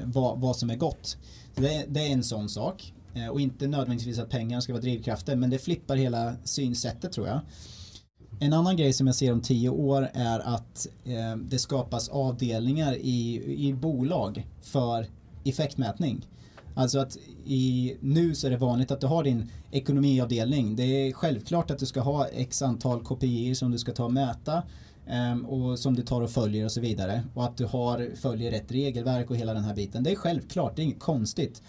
vad, vad som är gott. Det, det är en sån sak. Eh, och inte nödvändigtvis att pengar ska vara drivkraften men det flippar hela synsättet tror jag. En annan grej som jag ser om tio år är att eh, det skapas avdelningar i, i bolag för effektmätning. Alltså att i, nu så är det vanligt att du har din ekonomiavdelning. Det är självklart att du ska ha x antal KPI som du ska ta och mäta ehm, och som du tar och följer och så vidare. Och att du har, följer rätt regelverk och hela den här biten. Det är självklart, det är inget konstigt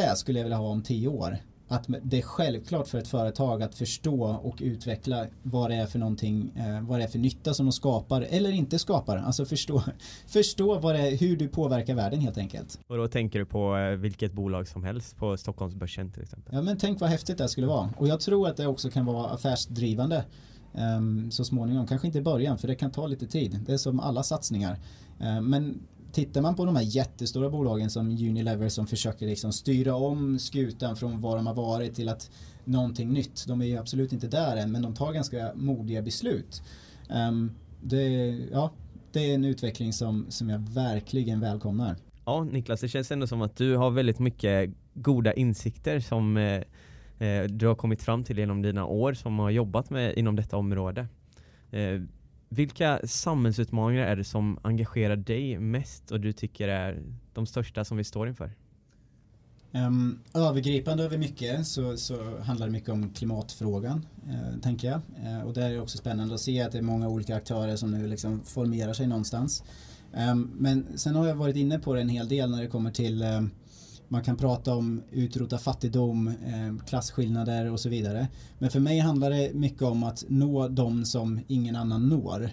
det skulle jag vilja ha om tio år. Att det är självklart för ett företag att förstå och utveckla vad det är för någonting, eh, vad det är för nytta som de skapar eller inte skapar. Alltså förstå, (laughs) förstå vad är, hur du påverkar världen helt enkelt. Och då tänker du på eh, vilket bolag som helst på Stockholmsbörsen till exempel? Ja men tänk vad häftigt det skulle vara. Och jag tror att det också kan vara affärsdrivande um, så småningom. Kanske inte i början för det kan ta lite tid. Det är som alla satsningar. Uh, men tittar man på de här jättestora bolagen som Unilever som försöker liksom styra om skutan från vad de har varit till att någonting nytt. De är ju absolut inte där än men de tar ganska modiga beslut. Um, det, ja, det är en utveckling som, som jag verkligen välkomnar. Ja Niklas, det känns ändå som att du har väldigt mycket goda insikter som eh, eh du har kommit fram till genom dina år som har jobbat med inom detta område. Eh, vilka samhällsutmaningar är det som engagerar dig mest och du tycker är de största som vi står inför? Um, övergripande över mycket så, så handlar det mycket om klimatfrågan, uh, tänker jag. Uh, och där är det också spännande att se att det är många olika aktörer som nu liksom formerar sig någonstans. Um, men sen har jag varit inne på det en hel del när det kommer till um, man kan prata om utrota fattigdom, eh, klasskillnader och så vidare. Men för mig handlar det mycket om att nå de som ingen annan når.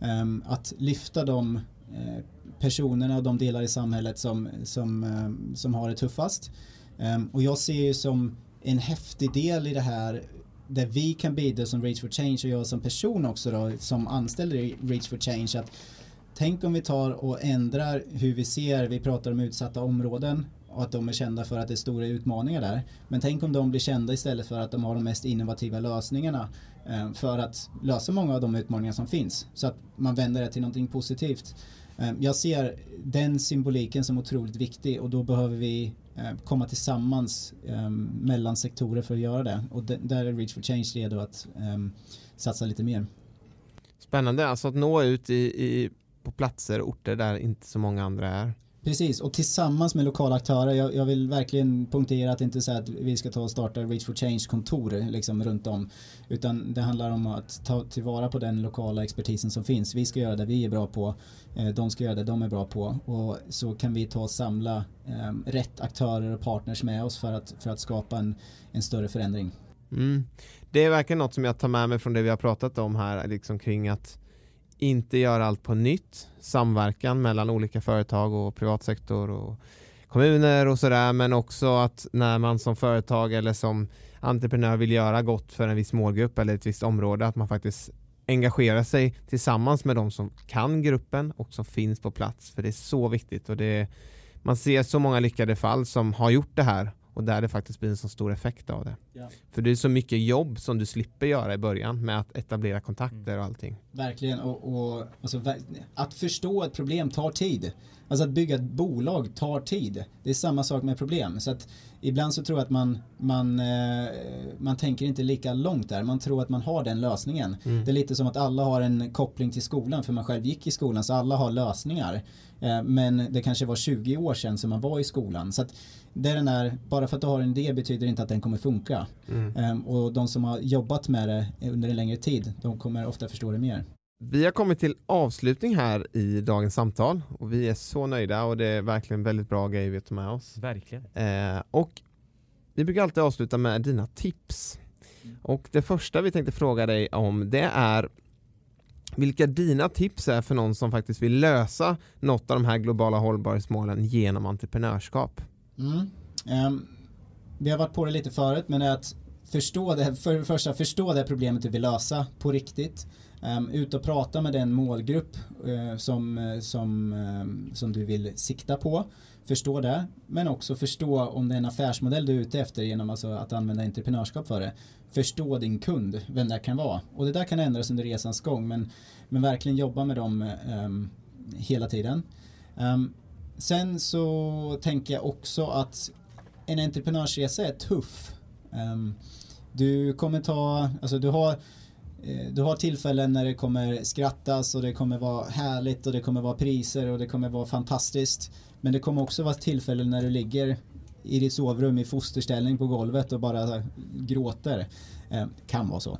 Ehm, att lyfta de eh, personerna och de delar i samhället som, som, ehm, som har det tuffast. Ehm, och jag ser ju som en häftig del i det här där vi kan bidra som Reach for Change och jag som person också då som anställd i Reach for Change att tänk om vi tar och ändrar hur vi ser, vi pratar om utsatta områden och att de är kända för att det är stora utmaningar där. Men tänk om de blir kända istället för att de har de mest innovativa lösningarna eh, för att lösa många av de utmaningar som finns. Så att man vänder det till någonting positivt. Eh, jag ser den symboliken som otroligt viktig och då behöver vi eh, komma tillsammans mellan sektorer för att göra det. Och där är Reach for Change redo att satsa lite mer. Spännande, alltså att nå ut i, i på platser och orter där inte så många andra är. Precis, och tillsammans med lokala aktörer. Jag, jag vill verkligen punktera att det inte är så att vi ska ta och starta Reach for Change-kontor liksom runt om. Utan det handlar om att ta tillvara på den lokala expertisen som finns. Vi ska göra det vi är bra på. Eh, de ska göra det de är bra på. Och så kan vi ta och samla eh, rätt aktörer och partners med oss för att, för att skapa en, en större förändring. Mm. Det är verkligen något som jag tar med mig från det vi har pratat om här, liksom kring att inte göra allt på nytt, samverkan mellan olika företag och privatsektor och kommuner och sådär, men också att när man som företag eller som entreprenör vill göra gott för en viss målgrupp eller ett visst område, att man faktiskt engagerar sig tillsammans med de som kan gruppen och som finns på plats, för det är så viktigt och det man ser så många lyckade fall som har gjort det här och där det faktiskt blir en så stor effekt av det. Ja. För det är så mycket jobb som du slipper göra i början med att etablera kontakter och allting. Verkligen, och, och alltså, att förstå ett problem tar tid. Alltså att bygga ett bolag tar tid. Det är samma sak med problem. Så att ibland så tror jag att man, man, eh, man tänker inte lika långt där. Man tror att man har den lösningen. Det är lite som att alla har en koppling till skolan för man själv gick i skolan så alla har lösningar. Eh, men det kanske var 20 år sedan som man var i skolan. Så att det är den där, bara för att du har en idé betyder inte att den kommer funka. Eh, och de som har jobbat med det under en längre tid, de kommer ofta förstå det mer. Vi har kommit till avslutning här i dagens samtal och vi är så nöjda och det är verkligen väldigt bra grejer vi tar med oss. Verkligen. Eh, och vi brukar alltid avsluta med dina tips. Och det första vi tänkte fråga dig om det är vilka dina tips är för någon som faktiskt vill lösa något av de här globala hållbarhetsmålen genom entreprenörskap? Mm. Um, vi har varit på det lite förut men det är att förstå det, för det första förstå det problemet du vill lösa på riktigt. Um, ut och prata med den målgrupp uh, som, som, um, som du vill sikta på. Förstå det, men också förstå om det är en affärsmodell du är ute efter genom alltså att använda entreprenörskap för det. Förstå din kund, vem det kan vara. Och det där kan ändras under resans gång men, men verkligen jobba med dem um, hela tiden. Um, sen så tänker jag också att en entreprenörsresa är tuff. Ehm, du kommer ta, alltså du har eh, du har tillfällen när det kommer skrattas och det kommer vara härligt och det kommer vara priser och det kommer vara fantastiskt. Men det kommer också vara tillfällen när du ligger i ditt sovrum i fosterställning på golvet och bara gråter. Eh, kan vara så.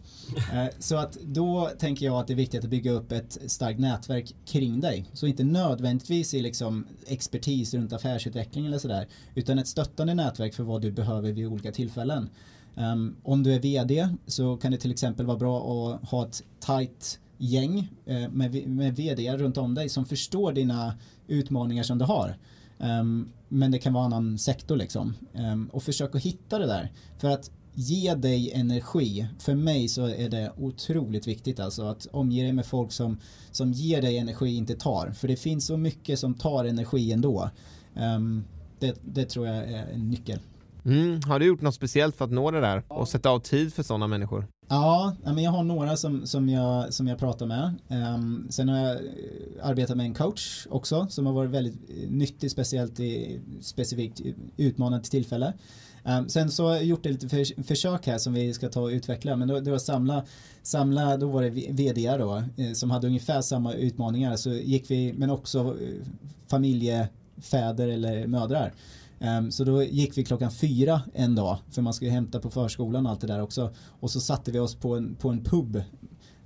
Eh, så att då tänker jag att det är viktigt att bygga upp ett starkt nätverk kring dig. Så inte nödvändigtvis i liksom expertis runt affärsutveckling eller sådär. Utan ett stöttande nätverk för vad du behöver vid olika tillfällen. Ehm, om du är VD så kan det till exempel vara bra att ha ett tight gäng eh, med, med VD runt om dig som förstår dina utmaningar som du har. Um, men det kan vara annan sektor liksom. Um, och försök att hitta det där. För att ge dig energi. För mig så är det otroligt viktigt alltså att omge dig med folk som, som ger dig energi, inte tar. För det finns så mycket som tar energi ändå. Um, det, det tror jag är en nyckel. Mm, har du gjort något speciellt för att nå det där och sätta av tid för sådana människor? Ja, men jag har några som, som, jag, som jag pratar med. Um, sen har jag eh, arbetat med en coach också som har varit väldigt eh, nyttig speciellt i specifikt utmanande tillfälle. Um, sen så har jag gjort ett lite för, försök här som vi ska ta och utveckla men då, det var samla, samla då var det vd då eh, som hade ungefär samma utmaningar så gick vi men också eh, familjefäder eller mödrar. Um, så då gick vi klockan fyra en dag för man ska ju hämta på förskolan och allt det där också. Och så satte vi oss på en, på en pub.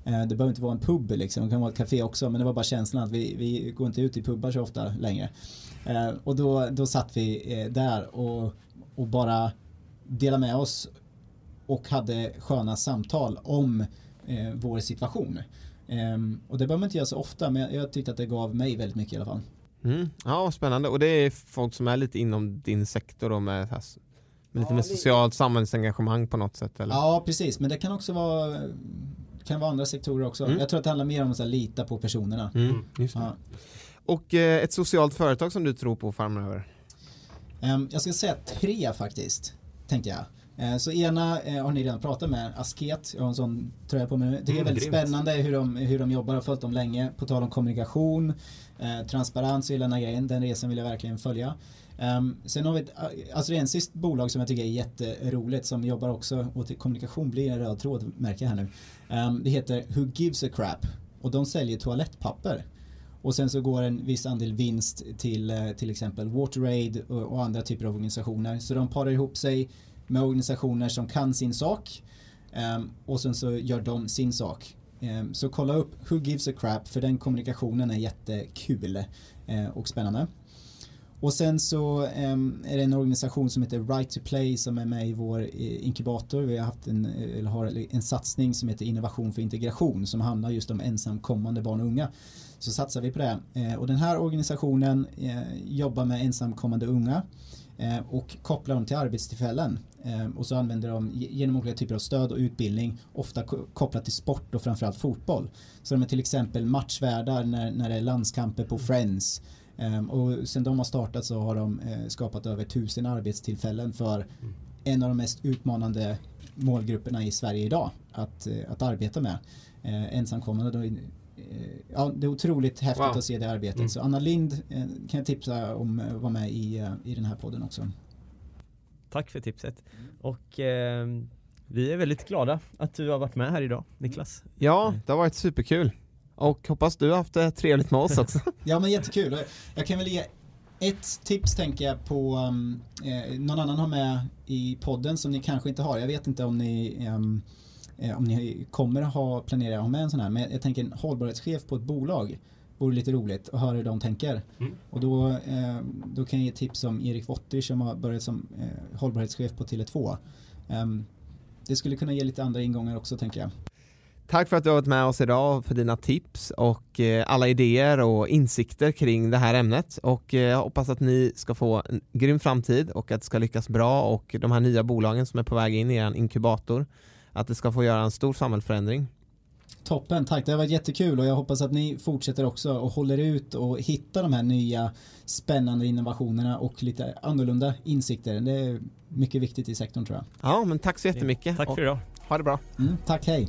Uh, det behöver inte vara en pub liksom, det kan vara ett café också men det var bara känslan att vi, vi går inte ut i pubbar så ofta längre. Uh, och då, då satt vi uh, där och, och bara delade med oss och hade sköna samtal om vår situation. Um, och det behöver man inte göra så ofta men jag, jag tyckte att det gav mig väldigt mycket i alla fall. Mm. Ja, spännande. Och det är folk som är lite inom din sektor och med, med lite Ja, med det- socialt samhällsengagemang på något sätt? Eller? Ja, precis. Men det kan också vara kan vara andra sektorer också. Mm. Jag tror att det handlar mer om att så här, lita på personerna. Mm, just det. Ja. Och eh, ett socialt företag som du tror på framöver? Ehm, jag ska säga tre faktiskt, tänkte jag. Eh, Så ena eh, har ni redan pratat med, Asket, jag har en sån tröja på mig nu. Det är Mm, väldigt grymt. spännande hur de, hur de jobbar, har följt dem länge. På tal om kommunikation, eh, transparens och hela den här grejen, den resan vill jag verkligen följa. Um, sen har vi ett eh, alltså australiensiskt bolag som jag tycker är jätteroligt som jobbar också åt kommunikation blir en röd tråd märker jag här nu. Um, det heter Who Gives a Crap och de säljer toalettpapper. Och sen så går en viss andel vinst till eh, till exempel WaterAid och, och andra typer av organisationer. Så de parar ihop sig med organisationer som kan sin sak um, och sen så gör de sin sak. Um, så kolla upp Who Gives a Crap för den kommunikationen är jättekul uh, och spännande. Och sen så ehm, är det en organisation som heter Right to Play som är med i vår eh, inkubator. Vi har haft en, eh, eller har en satsning som heter Innovation för integration som handlar just om ensamkommande barn och unga. Så satsar vi på det. Eh, och den här organisationen jobbar med ensamkommande unga och kopplar dem till arbetstillfällen. Och så använder de genom olika typer av stöd och utbildning, ofta kopplat till sport och framförallt fotboll. Så de är till exempel matchvärdar när, när det är landskamper på Friends. Ehm, och sen de har startat så har de eh, skapat över tusen arbetstillfällen för en av de mest utmanande målgrupperna i Sverige idag att, eh, att arbeta med. Eh, ensamkommande. Då, ja, det är otroligt häftigt Wow. att se det arbetet. Mm. Så Anna Lind kan jag tipsa om att vara med i, i den här podden också. Tack för tipset. Och eh, vi är väldigt glada att du har varit med här idag, Niklas. Ja, det har varit superkul. Och hoppas du har haft det trevligt med oss också. (laughs) Ja men jättekul. Jag kan väl ge ett tips tänker jag på um, eh, någon annan har med i podden som ni kanske inte har. Jag vet inte om ni ehm, eh, om ni kommer ha planerat att ha med en sån här. Men jag tänker en hållbarhetschef på ett bolag vore lite roligt att höra hur de tänker. Mm. Och då, eh, då kan jag ge tips om Erik Wotter som har börjat som eh, hållbarhetschef på Tele2. Ehm, det skulle kunna ge lite andra ingångar också tänker jag. Tack för att du har varit med oss idag för dina tips och eh, alla idéer och insikter kring det här ämnet och eh, jag hoppas att ni ska få en grym framtid och att det ska lyckas bra och de här nya bolagen som är på väg in i er inkubator att det ska få göra en stor samhällsförändring. Toppen, tack. Det har varit jättekul och jag hoppas att ni fortsätter också och håller ut och hittar de här nya spännande innovationerna och lite annorlunda insikter. Det är mycket viktigt i sektorn tror jag. Ja, men tack så jättemycket. Tack för idag. Ha det bra. Mm, tack, hej.